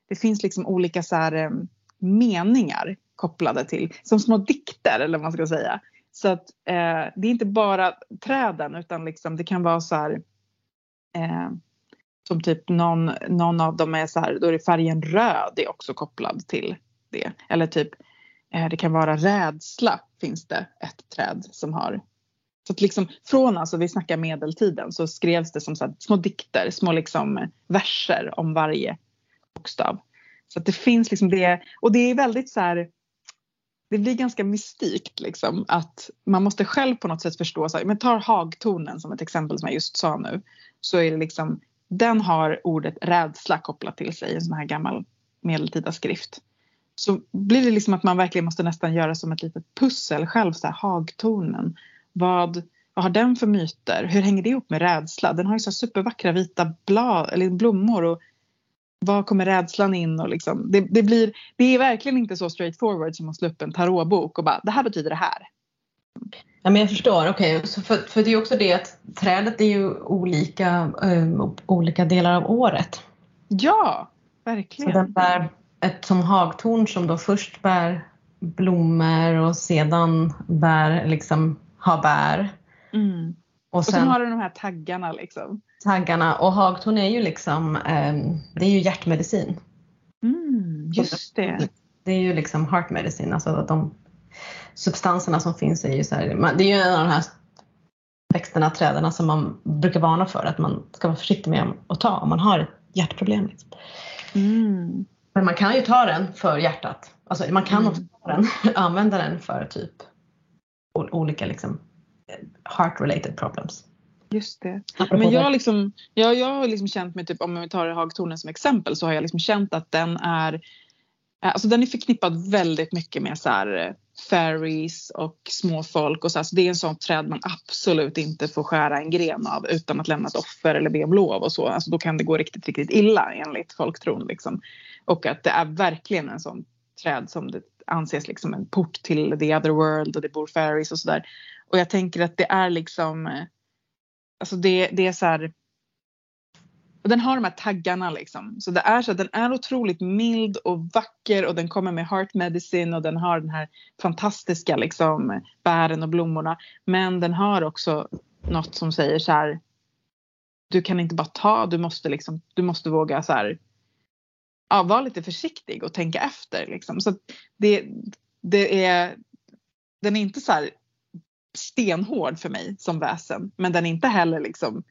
B: det finns liksom olika så här, ehm, meningar kopplade till, som små dikter eller vad man ska säga. Så att eh, det är inte bara träden utan liksom det kan vara så här eh, som typ någon, någon av dem är så här, då är det färgen röd är också kopplad till det. Eller typ eh, det kan vara rädsla finns det ett träd som har. Så att liksom från alltså vi snackar medeltiden så skrevs det som så här, små dikter, små liksom verser om varje bokstav. Så att det finns liksom det och det är väldigt så här det blir ganska mystikt liksom att man måste själv på något sätt förstå. Så här, men tar hagtornen som ett exempel som jag just sa nu. Så är det liksom den har ordet rädsla kopplat till sig i en sån här gammal medeltida skrift. Så blir det liksom att man verkligen måste nästan göra som ett litet pussel själv. Så här, hagtornen. Vad, vad har den för myter? Hur hänger det ihop med rädsla? Den har ju så här supervackra vita blad, eller blommor. Och var kommer rädslan in? Och liksom, det, det, blir, det är verkligen inte så straightforward som att slå upp en tarotbok och bara det här betyder det här.
A: Ja, men jag förstår. Okej, så för, för det är ju också det att trädet är ju olika, eh, olika delar av året.
B: Ja,
A: Så
B: verkligen.
A: den bär ett som hagtorn som då först bär blommor och sedan bär liksom har bär.
B: Mm.
A: Och
B: Och sen
A: sen
B: har du de här taggarna liksom.
A: taggarna. Och hagtorn är ju liksom, eh, det är ju hjärtmedicin.
B: Mm, just det.
A: Det är ju liksom heart medicine, alltså de substanserna som finns är ju så här, man- det är ju en av de här växterna, träden som man brukar varna för att man ska vara försiktig med att ta om man har ett hjärtproblem. Liksom.
B: Mm.
A: Men man kan ju ta den för hjärtat. Alltså man kan
B: Mm.
A: också ta den, använda den för typ olika liksom heart related problems.
B: Just det. Men jag, liksom, jag, jag har liksom känt mig, typ, om vi tar hagtornen som exempel, så har jag liksom känt att den är Alltså den är förknippad väldigt mycket med så här, fairies och småfolk och så. Alltså det är en sån träd man absolut inte får skära en gren av utan att lämna ett offer eller be om lov och så. Alltså då kan det gå riktigt, riktigt illa enligt folktron liksom. Och att det är verkligen en sån träd som det anses liksom en port till the other world och det bor fairies och sådär. Och jag tänker att det är liksom, eh, alltså det, det är så här och den har de här taggarna liksom. Så det är så att den är otroligt mild och vacker och den kommer med heart medicine och den har den här fantastiska liksom bären och blommorna. Men den har också något som säger så här. Du kan inte bara ta, du måste liksom, du måste våga så här. Ja, vara lite försiktig och tänka efter liksom. Så att det, det är, den är inte så här stenhård för mig som väsen. Men den är inte heller liksom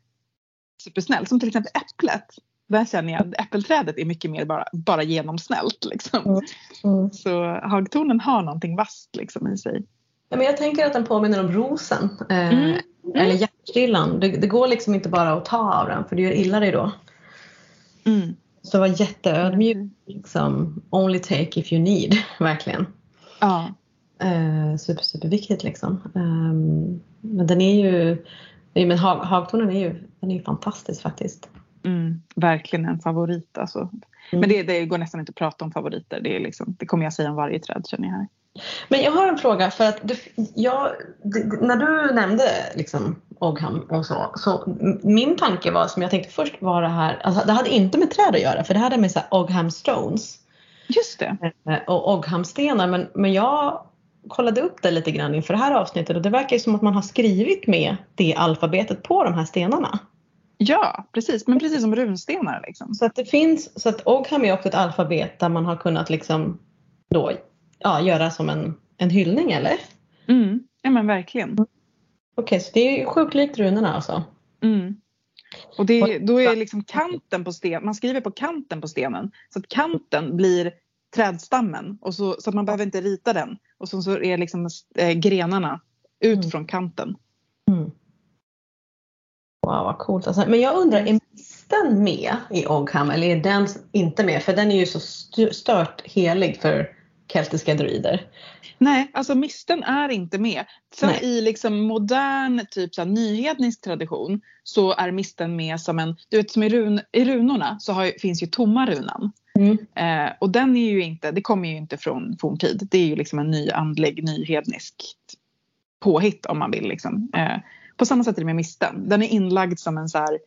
B: supersnäll. Som till exempel äpplet. Där känner jag att äppelträdet är mycket mer bara, bara genomsnällt. Liksom.
A: Mm. Mm.
B: Så hagtornen har någonting vasst liksom, i sig.
A: Ja, men jag tänker att den påminner om rosen. Eh,
B: Mm.
A: Eller hjärtstrillan. Det, det går liksom inte bara att ta av den för du gör illa dig då.
B: Mm.
A: Så var jätteödmjuk. Liksom, only take if you need. Verkligen.
B: Ja.
A: Eh, super, superviktigt liksom. Ehm, men den är ju, nej, men hag, hagtornen är ju, den är ju fantastisk faktiskt.
B: Mm. Verkligen en favorit alltså.
A: Mm.
B: Men det, det går nästan inte att prata om favoriter. Det, är liksom, det kommer jag säga om varje träd känner jag här.
A: Men jag har en fråga för att du, jag, när du nämnde liksom Ogham och så, så min tanke var som jag tänkte först var det här, alltså det hade inte med träd att göra för det hade med så här Ogham Stones
B: Just det.
A: eh, och Ogham-stenar men, men jag kollade upp det lite grann inför det här avsnittet och det verkar ju som att man har skrivit med det alfabetet på de här stenarna.
B: Ja, precis. Men precis som runstenar liksom.
A: Så att det finns, så att Ogham är också ett alfabet där man har kunnat liksom då ja, göra som en, en hyllning eller?
B: Mm. Ja men verkligen.
A: Okej, så det är ju sjukt likt runorna alltså.
B: Mm. Och det, då är liksom kanten på stenen, man skriver på kanten på stenen. Så att kanten blir trädstammen. Och så, så att man behöver inte rita den. Och så, så är liksom eh, grenarna ut
A: Mm.
B: från kanten.
A: Mm. Wow vad coolt. Alltså, men jag undrar, är misten med i Ogham eller är den inte med? För den är ju så st- stört helig för keltiska druider.
B: Nej, alltså misten är inte med. Sen
A: Nej.
B: i liksom modern typ så här, nyhednisk tradition så är misten med som en, du vet som i, run, i runorna så har, finns ju tomma runan.
A: Mm.
B: Eh, och den är ju inte, det kommer ju inte från forntid. Det är ju liksom en ny andlig, nyhednisk påhitt om man vill. Liksom. Eh, på samma sätt är det med misten. Den är inlagd som en så här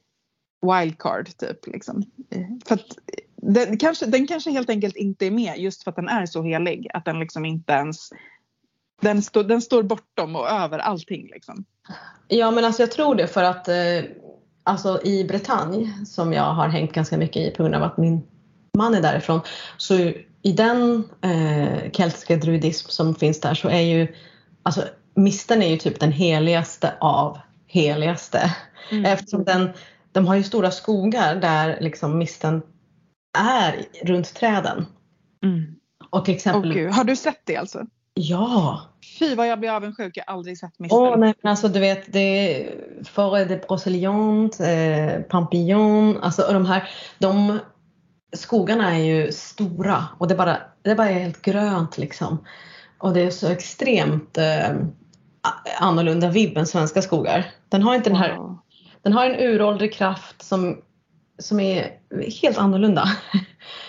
B: wildcard typ. Liksom. Eh, för att den, kanske, den kanske helt enkelt inte är med just för att den är så helig. Att den liksom inte ens den, står den står bortom och över allting. Liksom.
A: Ja men alltså jag tror det för att eh, alltså i Bretagne som jag har hängt ganska mycket i på grund av att min man är därifrån. Så i den eh, keltiska druidism som finns där så är ju alltså misten är ju typ den heligaste av heligaste.
B: Mm.
A: Eftersom den, de har ju stora skogar där liksom misten är runt träden.
B: Mm.
A: Och till exempel,
B: gud. Har du sett det alltså?
A: ja,
B: Fy vad jag blir avundsjuk. Jag har aldrig sett misten.
A: Åh nej men alltså du vet det är Forêt de Brocéliande, eh, Pampillon, alltså och de här de skogarna är ju stora och det är bara, det är bara helt grönt liksom. Och det är så extremt eh, annorlunda vibb än svenska skogar. Den har inte den här,
B: Wow.
A: den har en uråldrig kraft som, som är helt annorlunda.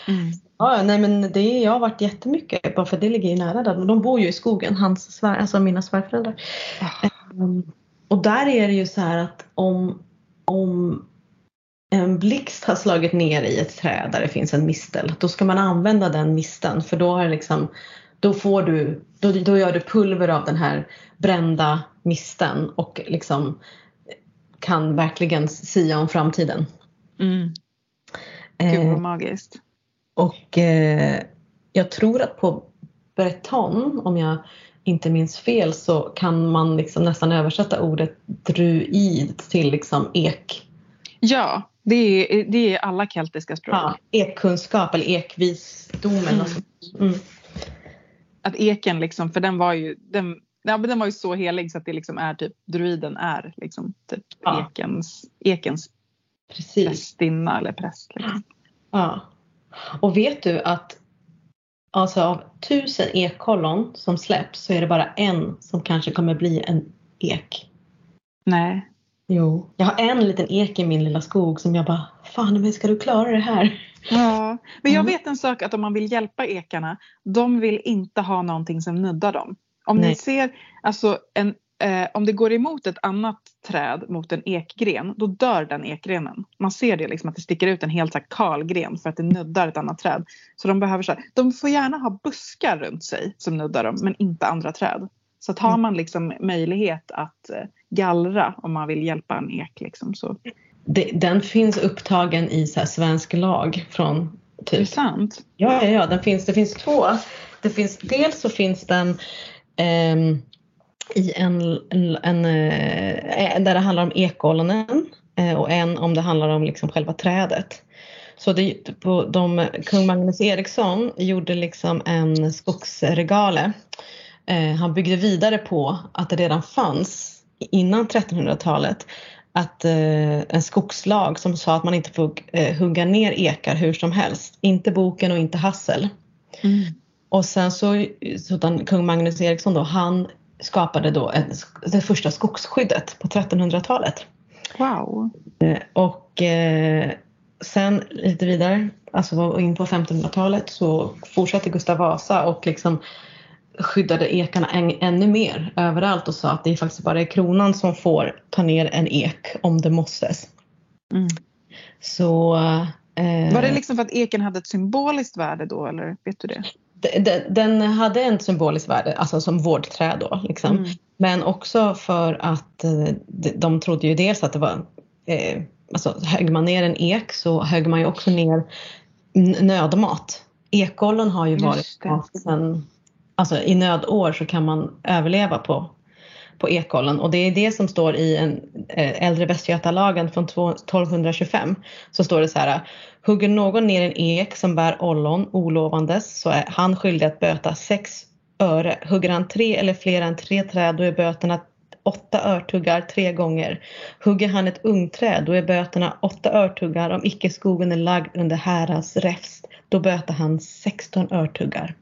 B: Mm.
A: Ja, nej men det jag har varit jättemycket bara för det ligger ju nära där. De bor ju i skogen, hans svär, alltså mina svärföräldrar. Um, och där är det ju så här att om, om en blixt har slagit ner i ett träd där det finns en mistel, då ska man använda den misten för då har liksom, då får du, då, då gör du pulver av den här brända misten och liksom kan verkligen sia om framtiden.
B: Mm. Gud
A: Eh,
B: vad magiskt.
A: och eh, jag tror att på breton, om jag inte minns fel, så kan man liksom nästan översätta ordet druid till liksom ek.
B: Ja, det är, det är alla keltiska språk.
A: Ja, ekkunskap eller ekvisdom eller
B: Mm.
A: sånt. Mm.
B: Att eken liksom, för den var ju, den, ja, men den var ju så helig så att det liksom är typ, druiden är liksom typ
A: Ja.
B: ekens, ekens
A: Precis.
B: prästinna eller präst. Liksom.
A: Ja. Och vet du att alltså av tusen ekollon som släpps så är det bara en som kanske kommer bli en ek.
B: Nej.
A: Jo. Jag har en liten ek i min lilla skog som jag bara, fan men ska du klara det här?
B: Ja, men jag
A: Mm.
B: vet en sak att om man vill hjälpa ekarna, de vill inte ha någonting som nuddar dem. Om ni
A: Nej.
B: ser, alltså en, eh, om det går emot ett annat träd mot en ekgren, då dör den ekgrenen. Man ser det liksom att det sticker ut en helt så här kal gren för att det nuddar ett annat träd. Så de behöver så här, de får gärna ha buskar runt sig som nuddar dem, men inte andra träd. Så att har
A: Mm.
B: man liksom möjlighet att eh, gallra om man vill hjälpa en ek liksom så.
A: Det, den finns upptagen i så svensk lag från
B: Är det
A: typ
B: sant?
A: Ja, ja, ja den finns, det finns två. Det finns, dels så finns den ehm, i en, en eh, där det handlar om ekollonen eh, och en om det handlar om liksom själva trädet. Så det, på de, kung Magnus Eriksson gjorde liksom en skogsregale. Eh, han byggde vidare på att det redan fanns innan 1300-talet att eh, en skogslag som sa att man inte får eh, hugga ner ekar hur som helst. Inte boken och inte hassel.
B: Mm.
A: Och sen så, så kung Magnus Eriksson då, han skapade då en, det första skogsskyddet på 1300-talet.
B: Wow.
A: Och eh, sen lite vidare, alltså in på 1500-talet så fortsatte Gustav Vasa och liksom skyddade ekarna än, ännu mer överallt och sa att det är faktiskt bara kronan som får ta ner en ek om det mosses.
B: Mm.
A: Så eh,
B: Var det liksom för att eken hade ett symboliskt värde då eller vet du det?
A: d- d- den hade en symbolisk värde, alltså som vårdträd då. Liksom.
B: Mm.
A: Men också för att eh, de, de trodde ju dels att det var, eh, alltså högg man ner en ek så högg man ju också ner nödmat. Ekollon har ju varit mat sen, alltså i nödår så kan man överleva på, på ekollon och det är det som står i en eh, äldre Västgötalagen från 1225. Så står det så här, hugger någon ner en ek som bär ollon olovandes så är han skyldig att böta sex öre. Hugger han tre eller fler än tre träd då är böterna åtta örtuggar tre gånger. Hugger han ett ungträd då är böterna åtta örtuggar om icke skogen är lagd under härads räfst. Då böter han 16 örtuggar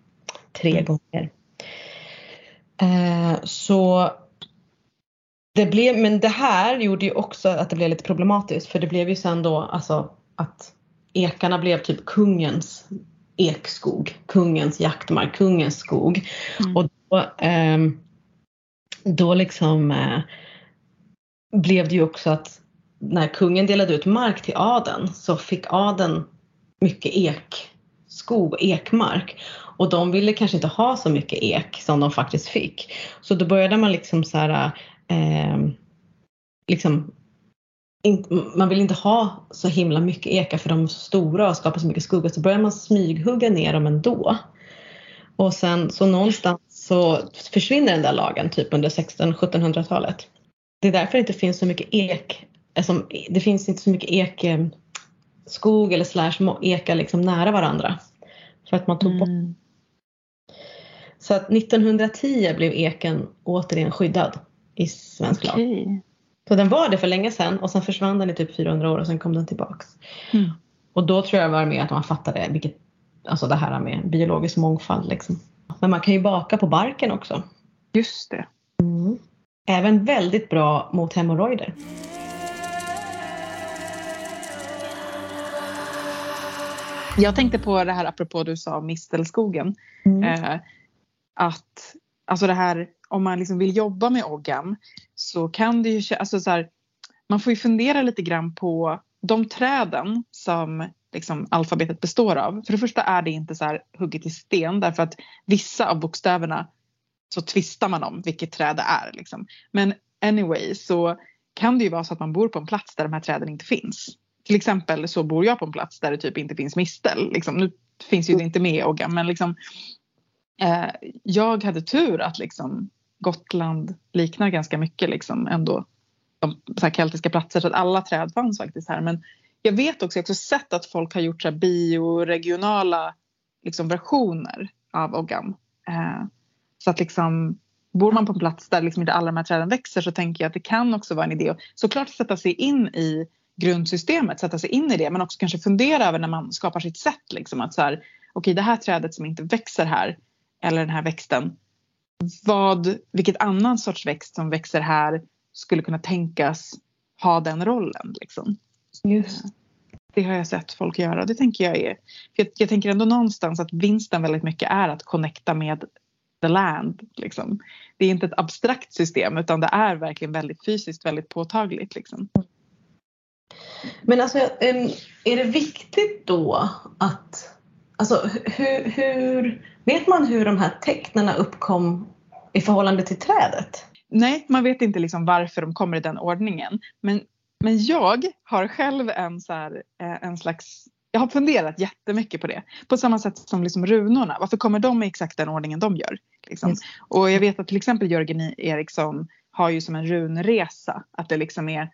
A: tre
B: Mm.
A: gånger. Eh, så det blev, men det här gjorde ju också att det blev lite problematiskt för det blev ju sen då alltså att ekarna blev typ kungens ekskog, kungens jaktmark, kungens skog.
B: Mm.
A: Och då, ehm, då liksom eh, blev det ju också att när kungen delade ut mark till adeln så fick adeln mycket ekskog och ekmark. Och de ville kanske inte ha så mycket ek som de faktiskt fick. Så då började man liksom så här, eh, liksom in, man vill inte ha så himla mycket ekar för de är så stora och skapar så mycket skugga så börjar man smyghugga ner dem ändå. Och sen så någonstans så försvinner den där lagen typ under 1600-1700-talet. Det är därför det inte finns så mycket ek, alltså, det finns inte så mycket ek, eh, skog eller slash ekar liksom nära varandra. För att man tog bort.
B: Mm. Mm.
A: Så att 1910 blev eken återigen skyddad i svensk lag. Så den var det för länge sedan och sen försvann den i typ 400 år och sen kom den tillbaks.
B: Mm.
A: Och då tror jag var med att man fattade vilket, alltså det här med biologisk mångfald liksom. Men man kan ju baka på barken också.
B: Just det.
A: Även väldigt bra mot hemorrojder.
B: Jag tänkte på det här apropå du sa om mistelskogen. Eh, att alltså det här om man liksom vill jobba med oggam så kan det ju alltså så här, man får ju fundera lite grann på de träden som liksom alfabetet består av. För det första är det inte så här hugget i sten därför att vissa av bokstäverna så tvistar man om vilket träd det är. Liksom. Men anyway så kan det ju vara så att man bor på en plats där de här träden inte finns. Till exempel så bor jag på en plats där det typ inte finns mistel. Liksom. Nu finns ju det inte med i oggam men liksom eh, jag hade tur att liksom Gotland liknar ganska mycket liksom ändå de så här keltiska platser så att alla träd fanns faktiskt här. Men jag vet också, jag har också sett att folk har gjort så här bioregionala liksom versioner av oggam. Eh, så att liksom bor man på en plats där liksom inte alla de här träden växer så tänker jag att det kan också vara en idé att såklart sätta sig in i grundsystemet, sätta sig in i det men också kanske fundera över när man skapar sitt sätt liksom att så här okej det här trädet som inte växer här eller den här växten. Vad, vilket annan sorts växt som växer här skulle kunna tänkas ha den rollen liksom.
A: Just.
B: Det har jag sett folk göra och det tänker jag är, för jag, jag tänker ändå någonstans att vinsten väldigt mycket är att connecta med the land. Liksom. Det är inte ett abstrakt system utan det är verkligen väldigt fysiskt, väldigt påtagligt. Liksom.
A: Men alltså, är det viktigt då att, alltså hur, hur, vet man hur de här tecknena uppkom i förhållande till trädet?
B: Nej, man vet inte liksom varför de kommer i den ordningen. Men, men jag har själv en, så här, eh, en slags jag har funderat jättemycket på det. På samma sätt som liksom runorna. Varför kommer de i exakt den ordningen de gör? Liksom.
A: Yes.
B: Och jag vet att till exempel Jörgen Eriksson har ju som en runresa. Att det liksom är,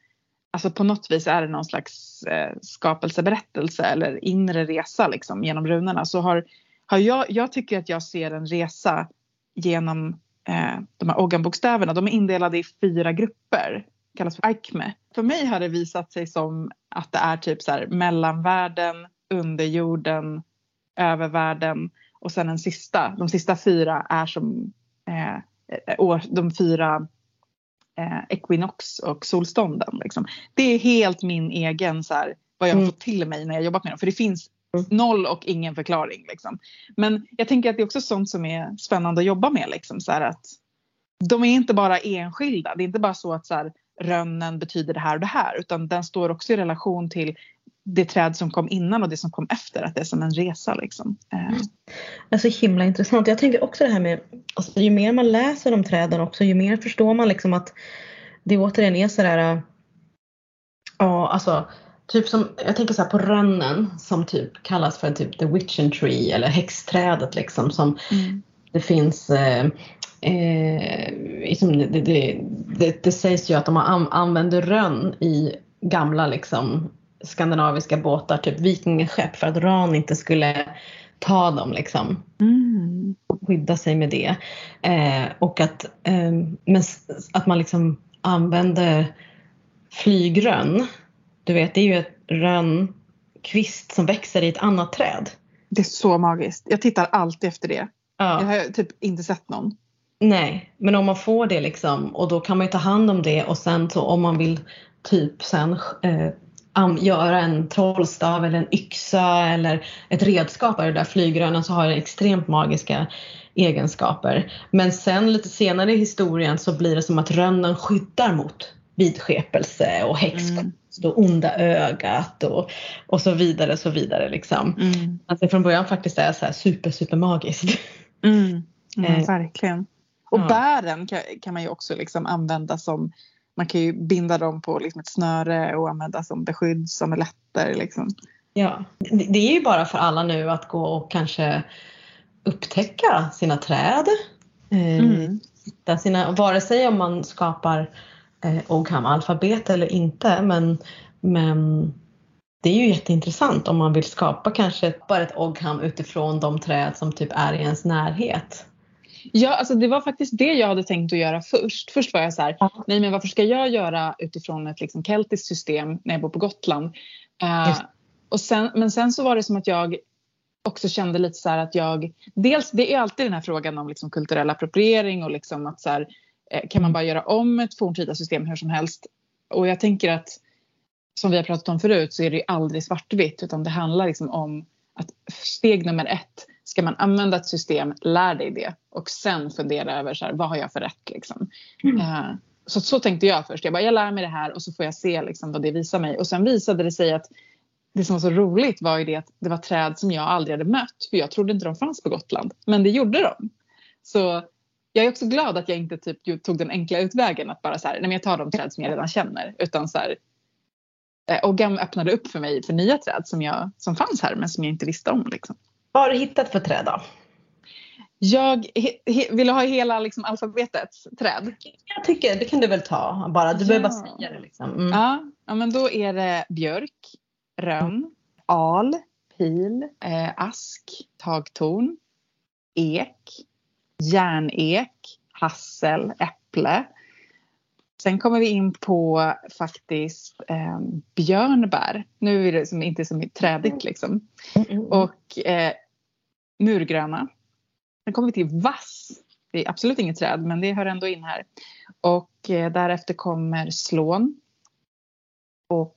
B: alltså på något vis är det någon slags eh, skapelseberättelse eller inre resa liksom genom runorna. Så har, har jag, jag tycker att jag ser en resa genom eh, de här Oggan-bokstäverna. De är indelade i fyra grupper. Kallas för Aikme. För mig har det visat sig som att det är typ så här mellanvärlden, underjorden, övervärlden och sen en sista. De sista fyra är som eh, år- de fyra eh, equinox och solstånden. Liksom. Det är helt min egen så här, vad jag har
A: Mm.
B: fått till mig när jag jobbat med dem. För det finns. Noll och ingen förklaring. Liksom. Men jag tänker att det är också sånt som är spännande att jobba med. Liksom, så att de är inte bara enskilda. Det är inte bara så att så här, rönnen betyder det här och det här. Utan den står också i relation till det träd som kom innan och det som kom efter. Att det är som en resa liksom. Eh,
A: Alltså himla intressant. Jag tänker också det här med, alltså, ju mer man läser om träden också, ju mer förstår man liksom att det återigen är sådär, äh, ja alltså typ som, jag tänker så här på rönnen som typ kallas för typ the witchen tree eller häxträdet liksom som det finns eh, eh, liksom det, det, det, det sägs ju att de an, använder rönn i gamla liksom skandinaviska båtar, typ vikingaskepp för att ran inte skulle ta dem liksom
B: Mm.
A: skydda sig med det. Eh, och att, eh, men att man liksom använder flygrönn. Du vet, det är ju ett rönnkvist som växer i ett annat träd.
B: Det är så magiskt. Jag tittar alltid efter det. Jag
A: Ja.
B: har typ inte sett någon.
A: Nej, men om man får det liksom och då kan man ju ta hand om det och sen så om man vill typ sen eh, göra en trollstav eller en yxa eller ett redskap av det där flygrönen så har det extremt magiska egenskaper. Men sen lite senare i historien så blir det som att rönnen skyddar mot vidskepelse och häxkonst och onda ögat och, och så vidare så vidare liksom.
B: Mm.
A: Det från början faktiskt är så här super super magiskt.
B: Mm. Ja,
A: Eh,
B: verkligen. Och
A: ja.
B: bären kan, kan man ju också liksom använda som man kan ju binda dem på liksom ett snöre och använda som beskydd som amuletter. Liksom.
A: Ja, det är ju bara för alla nu att gå och kanske upptäcka sina träd. Eh,
B: Mm.
A: hitta sina, vare sig om man skapar eh, Ogham-alfabet eller inte. Men, men det är ju jätteintressant om man vill skapa kanske bara ett Ogham utifrån de träd som typ är i ens närhet.
B: Ja, alltså det var faktiskt det jag hade tänkt att göra först. Först var jag så här, nej men varför ska jag göra utifrån ett liksom keltiskt system när jag bor på Gotland? Eh, och sen, men sen så var det som att jag också kände lite så att jag, dels det är alltid den här frågan om liksom kulturell appropriering och liksom att så här, kan man bara göra om ett forntida system hur som helst? Och jag tänker att som vi har pratat om förut så är det ju aldrig svartvitt utan det handlar liksom om att steg nummer ett ska man använda ett system, lär dig det och sen fundera över så här, vad har jag för rätt liksom.
A: Mm.
B: Eh, så, så tänkte jag först. Jag bara, jag lär mig det här och så får jag se liksom, vad det visar mig. Och sen visade det sig att det som var så roligt var ju det att det var träd som jag aldrig hade mött. För jag trodde inte de fanns på Gotland. Men det gjorde de. Så jag är också glad att jag inte typ tog den enkla utvägen att bara så här, nej men jag tar de träd som jag redan känner. Utan så här, eh, och Gam öppnade upp för mig för nya träd som, jag, som fanns här men som jag inte visste om. Liksom.
A: Vad har du hittat för träd då?
B: Jag he, he, vill ha hela liksom, alfabetets träd.
A: Jag tycker, det kan du väl ta bara. Du behöver bara
B: Ja.
A: säga det liksom. Mm.
B: Ja, ja, men då är det björk, rönn, al, pil, eh, ask, tagtorn, ek, järnek, hassel, äpple. Sen kommer vi in på faktiskt eh, björnbär. Nu är det som inte så trädigt liksom.
A: Mm, mm.
B: Och eh, murgröna. Sen kommer vi till vass. Det är absolut inget träd men det hör ändå in här. Och eh, därefter kommer slån. Och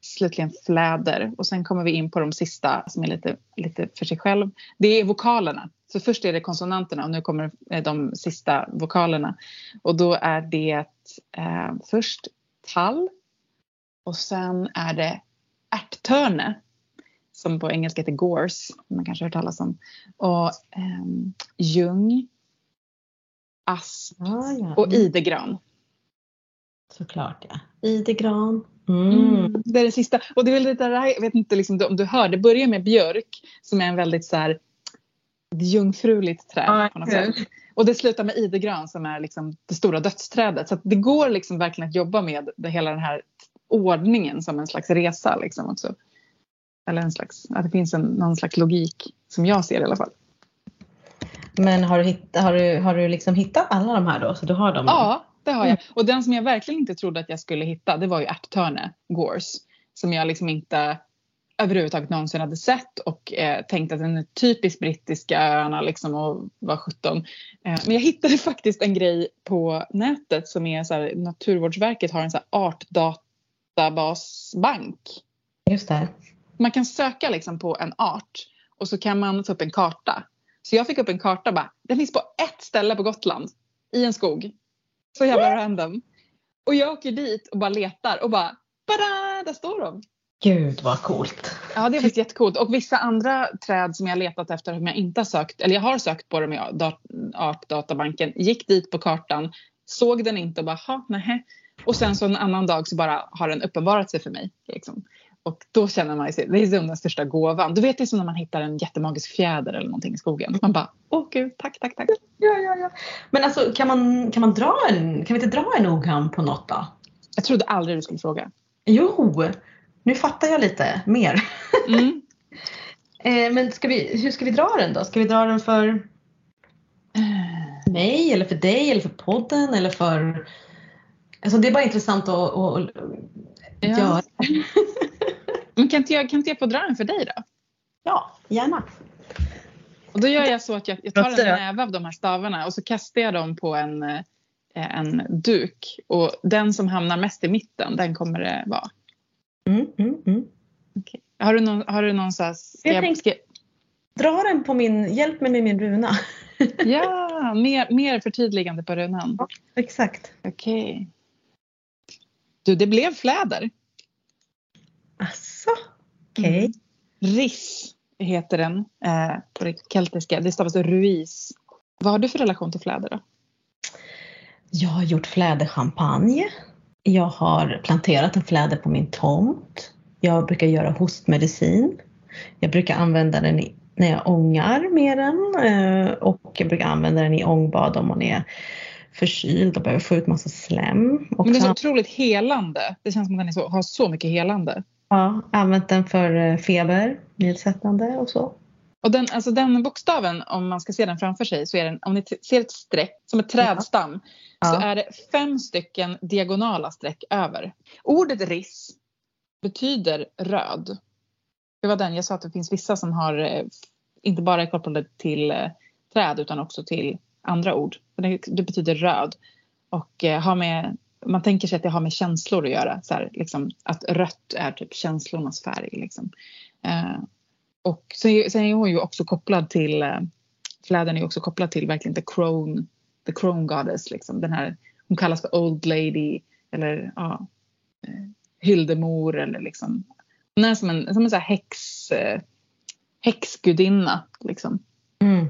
B: slutligen fläder. Och sen kommer vi in på de sista som är lite, lite för sig själv. Det är vokalerna. Så först är det konsonanterna och nu kommer eh, de sista vokalerna. Och då är det eh, först tall. Och sen är det ärttörne. Som på engelska heter gorse. Man kanske har hört talas om. Och ehm, ljung. Asp
A: Ah, ja.
B: och idegran.
A: Såklart ja. Idegran. Mm.
B: Mm. Det är det sista. Och det är väl där, jag vet inte liksom, om du hör, det börjar med björk som är en väldigt så här jungfruligt träd
A: Ja,
B: på något
A: kul.
B: sätt. Och det slutar med idegran som är liksom det stora dödsträdet. Så att det går liksom verkligen att jobba med det, hela den här ordningen som en slags resa liksom också. Eller en slags, att det finns en, någon slags logik som jag ser i alla fall.
A: Men har du, hitt, har, du, har du liksom hittat alla de här då? Så du har dem?
B: Ja, det har jag. Och den som jag verkligen inte trodde att jag skulle hitta det var ju ärttörne, gorse. Som jag liksom inte överhuvudtaget någonsin hade sett och eh, tänkte att den är typiskt brittiska öarna liksom och var 17. Eh, men jag hittade faktiskt en grej på nätet som är så här, Naturvårdsverket har en så här artdatabasbank.
A: Just det.
B: Man kan söka liksom på en art och så kan man få upp en karta. Så jag fick upp en karta bara, den finns på ett ställe på Gotland i en skog. Så jävla random. Och jag åker dit och bara letar och bara, bada, där står de.
A: Gud vad coolt.
B: Ja det är faktiskt jättecoolt. Och vissa andra träd som jag letat efter som jag inte har sökt, eller jag har sökt på dem i dat- artdatabanken, gick dit på kartan, såg den inte och bara, nej. Och sen så en annan dag så bara har den uppenbarat sig för mig. Liksom. Och då känner man sig, det är som den största gåvan. Du vet det är som när man hittar en jättemagisk fjäder eller någonting i skogen. Man bara, åh gud, tack, tack, tack.
A: Ja, ja, ja. Men alltså kan man, kan man dra en, kan vi inte dra en ogam på något då?
B: Jag trodde aldrig du skulle fråga.
A: Jo, nu fattar jag lite mer.
B: Mm.
A: Eh, men ska vi, hur ska vi dra den då? Ska vi dra den för mig eller för dig eller för podden eller för... Alltså det är bara intressant att, att, att
B: Ja.
A: göra.
B: Men kan inte, jag, kan inte jag få dra den för dig då?
A: Ja, gärna.
B: Och då gör jag så att jag, jag tar en näve av de här stavarna och så kastar jag dem på en, eh, en duk. Och den som hamnar mest i mitten, den kommer det vara.
A: Mm, mm, mm.
B: Har du någon, har du någon så här,
A: Jag
B: jag,
A: tänkte- Dra den på min, hjälp mig med min runa.
B: Ja, mer, mer förtydligande på runan.
A: Exakt.
B: Okej. Du, det blev fläder.
A: Asså, okej.
B: Mm. Riss heter den eh, på det keltiska. Det stavas ruis. Vad har du för relation till fläder då?
A: Jag har gjort fläderchampagne. Jag har planterat en fläder på min tomt. Jag brukar göra hostmedicin. Jag brukar använda den i, när jag ångar med den eh, och jag brukar använda den i ångbad om man är förkyld och behöver få ut massa slem. Och
B: Men det är
A: så
B: otroligt helande. Det känns som att den så, har så mycket helande.
A: jag använt den för eh, feber, nedsättande och så.
B: Och den, alltså den bokstaven, om man ska se den framför sig, så är den, om ni ser ett streck som ett trädstam, så
A: Ja.
B: är det fem stycken diagonala streck över. Ordet riss betyder röd. Det var den jag sa att det finns vissa som har, eh, inte bara är kopplade till eh, träd utan också till andra ord. Det betyder röd. Och eh, har med, man tänker sig att det har med känslor att göra. Så här, liksom, att rött är typ känslornas färg. Liksom. Eh, och sen, sen är hon ju också kopplad till, eh, flädern är också kopplad till verkligen the crone, the crone goddess. Liksom. Den här, hon kallas för old lady eller ja, eh, hyldemor eller liksom. Hon är som en, som en så här häx, eh, häxgudinna liksom.
A: Mm.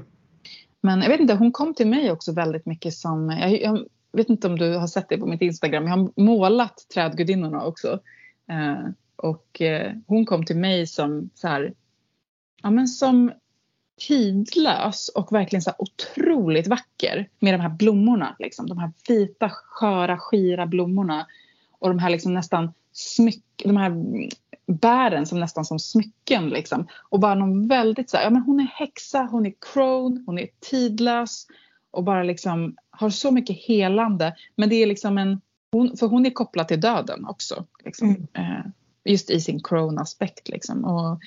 B: Men jag vet inte, hon kom till mig också väldigt mycket som, jag, jag vet inte om du har sett det på mitt Instagram, jag har målat trädgudinnorna också. Eh, och eh, hon kom till mig som så här, ja men som tidlös och verkligen så otroligt vacker med de här blommorna. Liksom. De här vita, sköra, skira blommorna. Och de här liksom nästan smyck, de här bären som nästan som smycken. Liksom. Och bara någon väldigt så här, ja men hon är häxa, hon är crone, hon är tidlös. Och bara liksom har så mycket helande. Men det är liksom en, hon, för hon är kopplad till döden också. Liksom.
A: Mm.
B: Eh, just i sin crone-aspekt liksom. Och,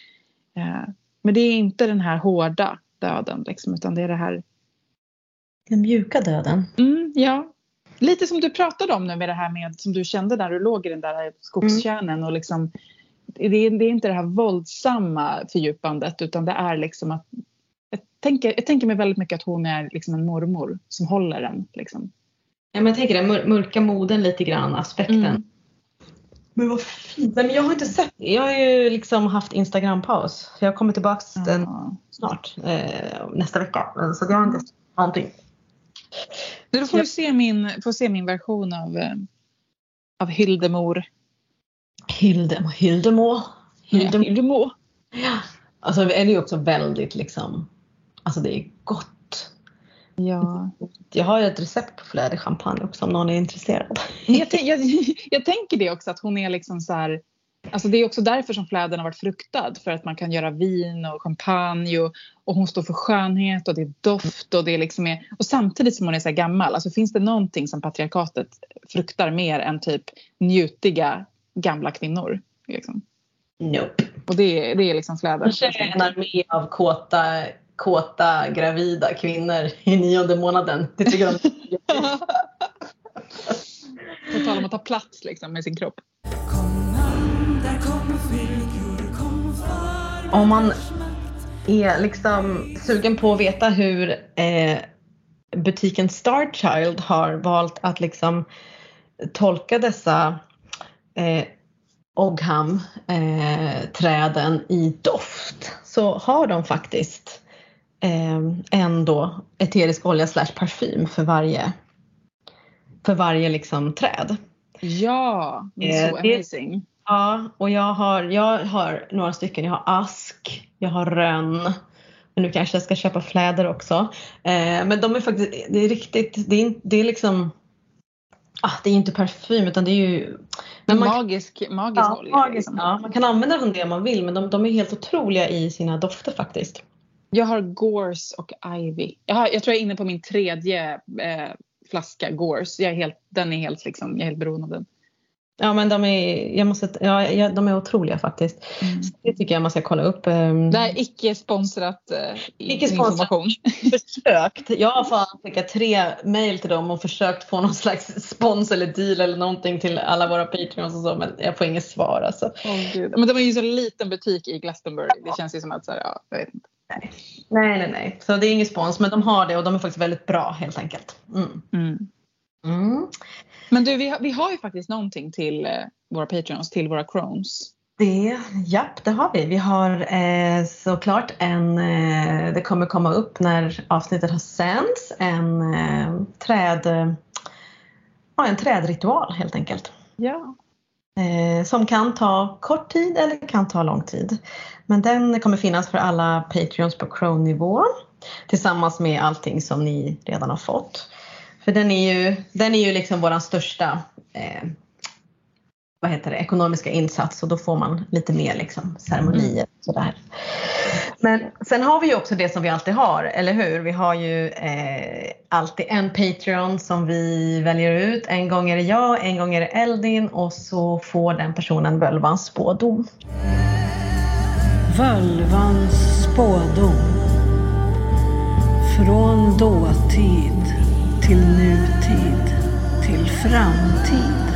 B: eh, men det är inte den här hårda döden liksom, utan det är det här
A: Den mjuka döden.
B: Mm, ja. Lite som du pratade om nu med det här med som du kände där du låg i den där skogskärnen och liksom det är, det är inte det här våldsamma fördjupandet utan det är liksom att jag tänker, jag tänker mig väldigt mycket att hon är liksom en mormor som håller den. Liksom.
A: Ja, men jag tänker den mör- mörka moden lite grann, aspekten.
B: Mm.
A: Men vad fint. Nej, men jag har inte sett Jag har ju liksom haft Instagram-paus. Jag kommer tillbaka den
B: Ja.
A: snart. Eh, nästa vecka. Så jag har inte sett någonting.
B: Nu Då får du se min, får se min version av, eh, av Hildemor.
A: Hildemo. Hildemo. Hildemo.
B: Hildemo.
A: Ja. Alltså det är ju också väldigt liksom. Alltså det är gott.
B: Ja.
A: Jag har ju ett recept på fläderchampagne också om någon är intresserad.
B: Jag, jag, jag tänker det också att hon är liksom så här. Alltså det är också därför som flädern har varit fruktad. För att man kan göra vin och champagne och, och hon står för skönhet och det är doft och det är liksom är, och samtidigt som hon är så gammal. Alltså finns det någonting som patriarkatet fruktar mer än typ njutiga gamla kvinnor? Liksom.
A: Nope.
B: Och det, är- det är liksom flädern.
A: Kanske en armé av kåta, kåta gravida kvinnor i nionde månaden. Det tycker de.
B: På tal om att ta plats liksom med sin kropp.
A: Om man är liksom sugen på att veta hur eh, butiken Starchild har valt att liksom tolka dessa eh, Ogham eh, i doft så har de faktiskt eh, ändå eterisk olja slash parfym för varje för varje liksom träd.
B: Ja, det är så
A: Eh, det-
B: amazing.
A: Ja, och jag har, jag har några stycken. Jag har ask, jag har rönn. Men nu kanske jag ska köpa fläder också. Eh, men de är faktiskt, det är riktigt, det är, det är liksom, ah, det är inte parfym utan det är ju
B: Men
A: man,
B: magisk, magisk
A: ja,
B: olja.
A: magiskt,
B: liksom.
A: ja, man kan använda dem det man vill men de, de är helt otroliga i sina dofter faktiskt.
B: Jag har Gorse och Ivy. Jag, har, jag tror jag är inne på min tredje eh, flaska Gorse. Jag är helt, den är helt, liksom, jag är helt beroende av den.
A: Ja men de är, jag måste, ja, ja, de är otroliga faktiskt. Så det tycker jag man ska kolla upp. ehm.
B: Det är icke sponsrat eh,
A: Icke
B: information.
A: försökt. Jag har fan skickat tre mejl till dem och försökt få någon slags spons eller deal eller någonting till alla våra patreons och så men jag får inget svar alltså.
B: Åh, Gud. Men det var ju så liten butik i Glastonbury. Det känns ju som att så här, ja, jag vet inte.
A: Nej, nej, nej. Så det är ingen spons men de har det och de är faktiskt väldigt bra helt enkelt. Mm.
B: Mm.
A: Mm.
B: Men du, vi har, vi har ju faktiskt någonting till eh, våra patreons, till våra crones.
A: Det, japp, det har vi. Vi har eh, såklart en, eh, det kommer komma upp när avsnittet har sänds, en eh, träd, ja, en trädritual helt enkelt.
B: Ja.
A: Eh, som kan ta kort tid eller kan ta lång tid. Men den kommer finnas för alla Patreons på Crown-nivå tillsammans med allting som ni redan har fått. För den är ju, den är ju liksom vår största eh, vad heter det, ekonomiska insats och då får man lite mer liksom, ceremonier. och Sådär. Men sen har vi ju också det som vi alltid har, eller hur? Vi har ju eh, alltid en Patreon som vi väljer ut. En gång är det jag, en gång är det Eldin och så får den personen völvans spådom.
D: Völvans spådom. Från dåtid till nutid till framtid.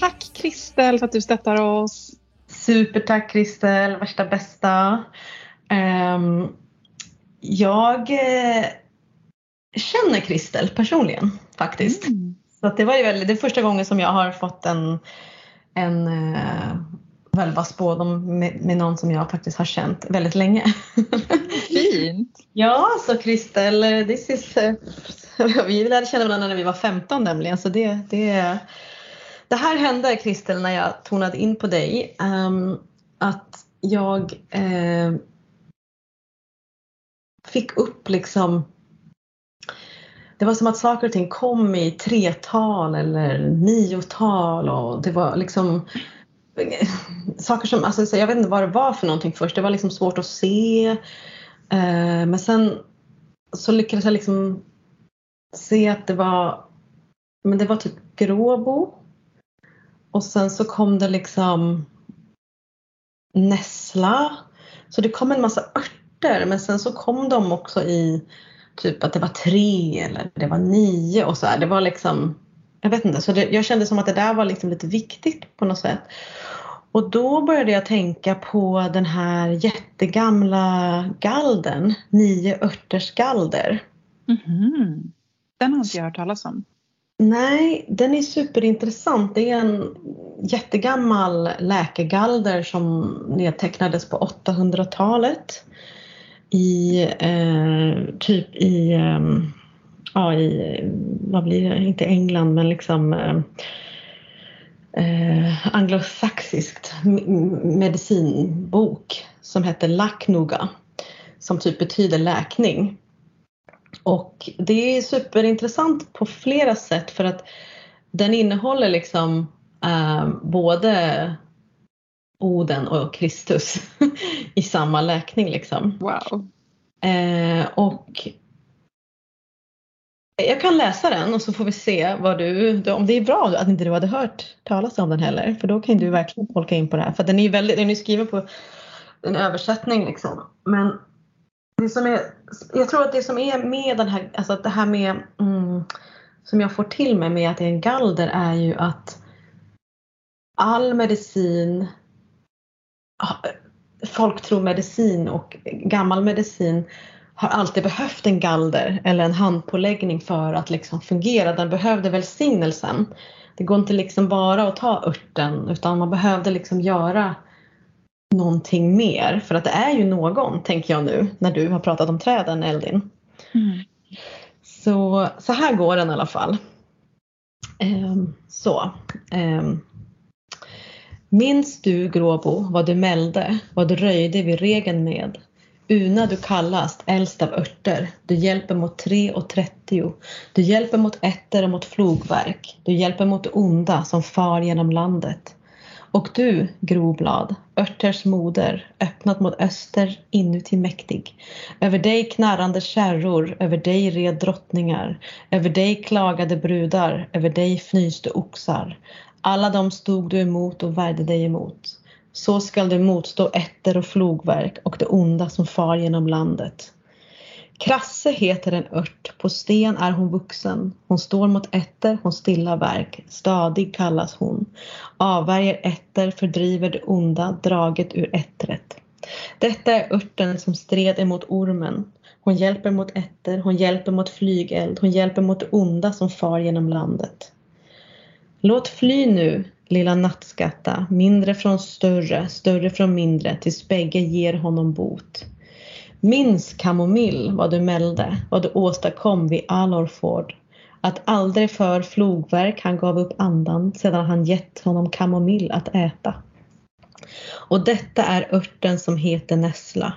B: Tack Kristel för att du stöttar oss.
A: Supertack Kristel, värsta bästa. Ehm, jag eh, känner Kristel personligen faktiskt.
B: Mm.
A: Så det var ju väldigt, det är första gången som jag har fått en, en uh, völva spådom med, med någon som jag faktiskt har känt väldigt länge.
B: Fint.
A: ja, så Kristel, eh, this is, eh, vi lärde känna varandra när vi var 15 nämligen. Så det, det, det här hände Kristel när jag tonade in på dig. Ehm, att jag eh, fick upp liksom det var som att saker och ting kom i tretal eller niotal och det var liksom saker som, alltså jag vet inte vad det var för någonting först, det var liksom svårt att se. Eh, men sen så lyckades jag liksom se att det var, men det var typ gråbo. Och sen så kom det liksom nässla. Så det kom en massa örter men sen så kom de också i typ att det var tre eller det var nio och så här. Det var liksom, jag vet inte, så det, jag kände som att det där var liksom lite viktigt på något sätt. Och då började jag tänka på den här jättegamla galden, nio örters galder.
B: Mhm. Den har inte jag hört talas om.
A: Nej, den är superintressant. Det är en jättegammal läkegalder som nedtecknades på 800-talet. I eh, typ i, eh, ja i, vad blir det, inte England men liksom eh, eh anglosaxiskt medicinbok som heter Laknuga, som typ betyder läkning. Och det är superintressant på flera sätt för att den innehåller liksom eh, både Oden och Kristus i samma läkning liksom.
B: Wow.
A: Eh, och jag kan läsa den och så får vi se vad du, om det är bra att inte du hade hört talas om den heller. För då kan du verkligen tolka in på det här. För den är ju väldigt, den är skriven på en översättning liksom. Men det som är, jag tror att det som är med den här, alltså att det här med mm, som jag får till mig med att det är en galder är ju att all medicin folk tror medicin och gammal medicin har alltid behövt en galder eller en handpåläggning för att liksom fungera. Den behövde välsignelsen. Det går inte liksom bara att ta örten utan man behövde liksom göra någonting mer. För att det är ju någon, tänker jag nu, när du har pratat om träden Eldin.
B: Mm.
A: Så, så här går den i alla fall. Ehm, så. Ehm. Minns du Gråbo vad du mälde, vad du röjde vid regen med? Una du kallast, äldst av örter. Du hjälper mot tre och trettio. Du hjälper mot ätter och mot flogverk. Du hjälper mot onda som far genom landet. Och du, groblad, örters moder, öppnat mot öster, inuti mäktig. Över dig knarrande kärror, över dig red drottningar. Över dig klagade brudar, över dig fnyste oxar. Alla dem stod du emot och värjde dig emot. Så skall du motstå ätter och flogverk och det onda som far genom landet. Krasse heter en ört, på sten är hon vuxen. Hon står mot ätter, hon stilla verk. Stadig kallas hon. Avvärjer ätter, fördriver det onda, draget ur ättret. Detta är örten som stred emot ormen. Hon hjälper mot ätter, hon hjälper mot flygeld, hon hjälper mot det onda som far genom landet. Låt fly nu, lilla nattskatta, mindre från större, större från mindre, tills bägge ger honom bot. Minns kamomill vad du mälde, vad du åstadkom vid Alorford. Att aldrig för flogverk han gav upp andan sedan han gett honom kamomill att äta. Och detta är örten som heter nässla.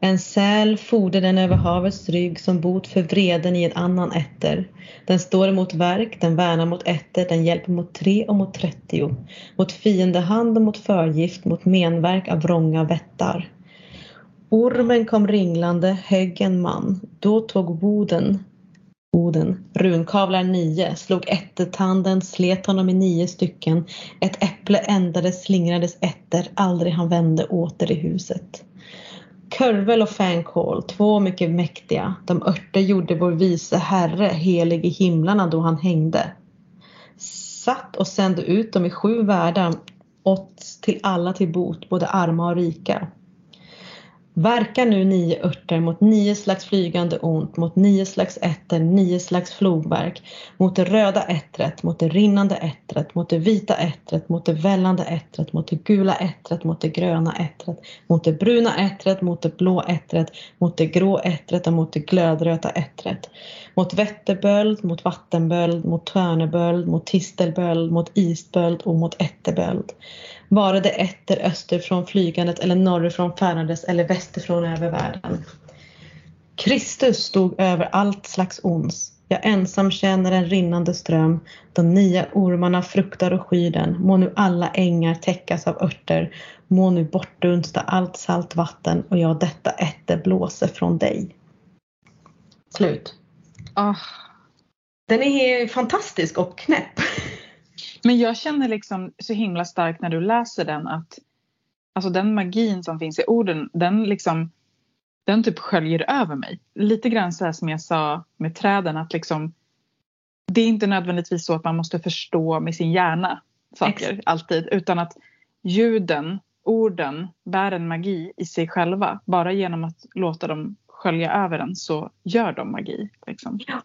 A: En säl forde den över havets rygg som bot för vreden i en annan ätter. Den står emot verk, den värnar mot ätter, den hjälper mot tre och mot trettio. Mot fiendehand och mot förgift, mot menverk av vrånga vättar. Ormen kom ringlande, högg en man. Då tog Boden, Boden, runkavlar nio, slog ättetanden, slet honom i nio stycken. Ett äpple ändades, slingrades ätter, aldrig han vände åter i huset. Körvel och fänkål, två mycket mäktiga, de örter gjorde vår vise herre helig i himlarna då han hängde. Satt och sände ut dem i sju världar, åt till alla till bot, både arma och rika. Verkar nu nio örter mot nio slags flygande ont, mot nio slags ätter, nio slags flogverk, mot det röda ättret, mot det rinnande ättret, mot det vita ättret, mot det vällande ättret, mot det gula ättret, mot det gröna ättret, mot det bruna ättret, mot det blå ättret, mot det grå ättret och mot det glödröta ättret. Mot vätterböld, mot vattenböld, mot törneböld, mot tistelböld, mot isböld och mot ätterböld. Vare det ätter österifrån flygandet eller norrifrån färdandes eller västerifrån över världen. Kristus stod över allt slags ons. Jag ensam känner en rinnande ström. De nio ormarna fruktar och skyr den. Må nu alla ängar täckas av örter. Må nu bortdunsta allt salt vatten och jag detta ätte blåse från dig. Slut.
B: Ah.
A: Den är fantastisk och knäpp.
B: Men jag känner liksom så himla starkt när du läser den att alltså den magin som finns i orden, den liksom den typ sköljer över mig. Lite grann så här som jag sa med träden att liksom det är inte nödvändigtvis så att man måste förstå med sin hjärna saker
A: Exakt.
B: alltid utan att ljuden, orden bär en magi i sig själva. Bara genom att låta dem skölja över en så gör de magi. Liksom.
A: Ja,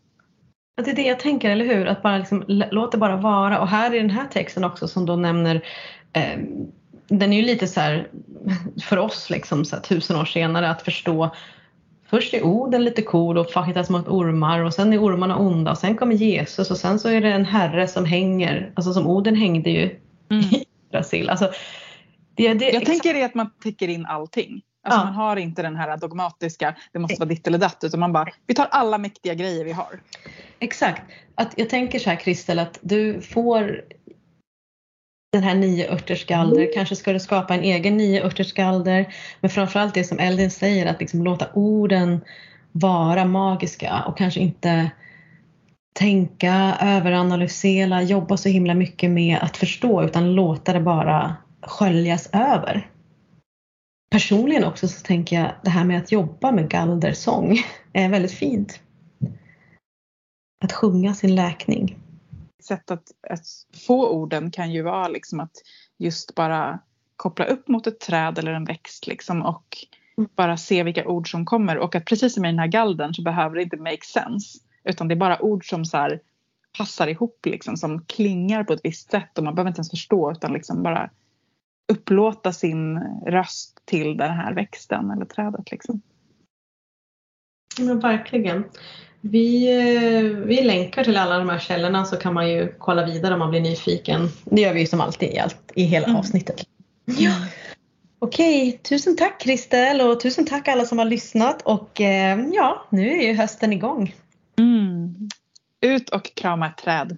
A: Det är det jag tänker, eller hur? Att bara liksom, låt det bara vara. Och här i den här texten också som då nämner eh, den är ju lite så här för oss liksom så här, tusen år senare att förstå Först är orden lite cool och hittas mot ormar och sen är ormarna onda och sen kommer Jesus och sen så är det en herre som hänger, alltså som Oden hängde ju
B: Mm.
A: i Brasil. Alltså, det, det,
B: Jag tänker det att man täcker in allting. Alltså
A: Ja.
B: man har inte den här dogmatiska, det måste vara ditt eller datt, utan man bara, vi tar alla mäktiga grejer vi har.
A: Exakt. Att jag tänker så här Kristel att du får den här nio örterskalder. Kanske ska du skapa en egen nio örterskalder. Men framförallt det som Eldin säger att liksom låta orden vara magiska och kanske inte tänka, överanalysera, jobba så himla mycket med att förstå utan låta det bara sköljas över. Personligen också så tänker jag det här med att jobba med galdersång är väldigt fint. Att sjunga sin läkning.
B: Sätt att, att få orden kan ju vara liksom att just bara koppla upp mot ett träd eller en växt liksom och
A: Mm.
B: bara se vilka ord som kommer och att precis som i den här galden så behöver det inte make sense utan det är bara ord som så här passar ihop liksom som klingar på ett visst sätt och man behöver inte ens förstå utan liksom bara upplåta sin röst till den här växten eller trädet liksom.
A: Ja, verkligen. Vi, eh, vi länkar till alla de här källorna så kan man ju kolla vidare om man blir nyfiken. Det gör vi ju som alltid i, allt, i hela
B: Mm.
A: avsnittet. Ja. Okej, tusen tack Kristel och tusen tack alla som har lyssnat och eh, ja, nu är ju hösten igång.
B: Mm. Ut och krama ett träd.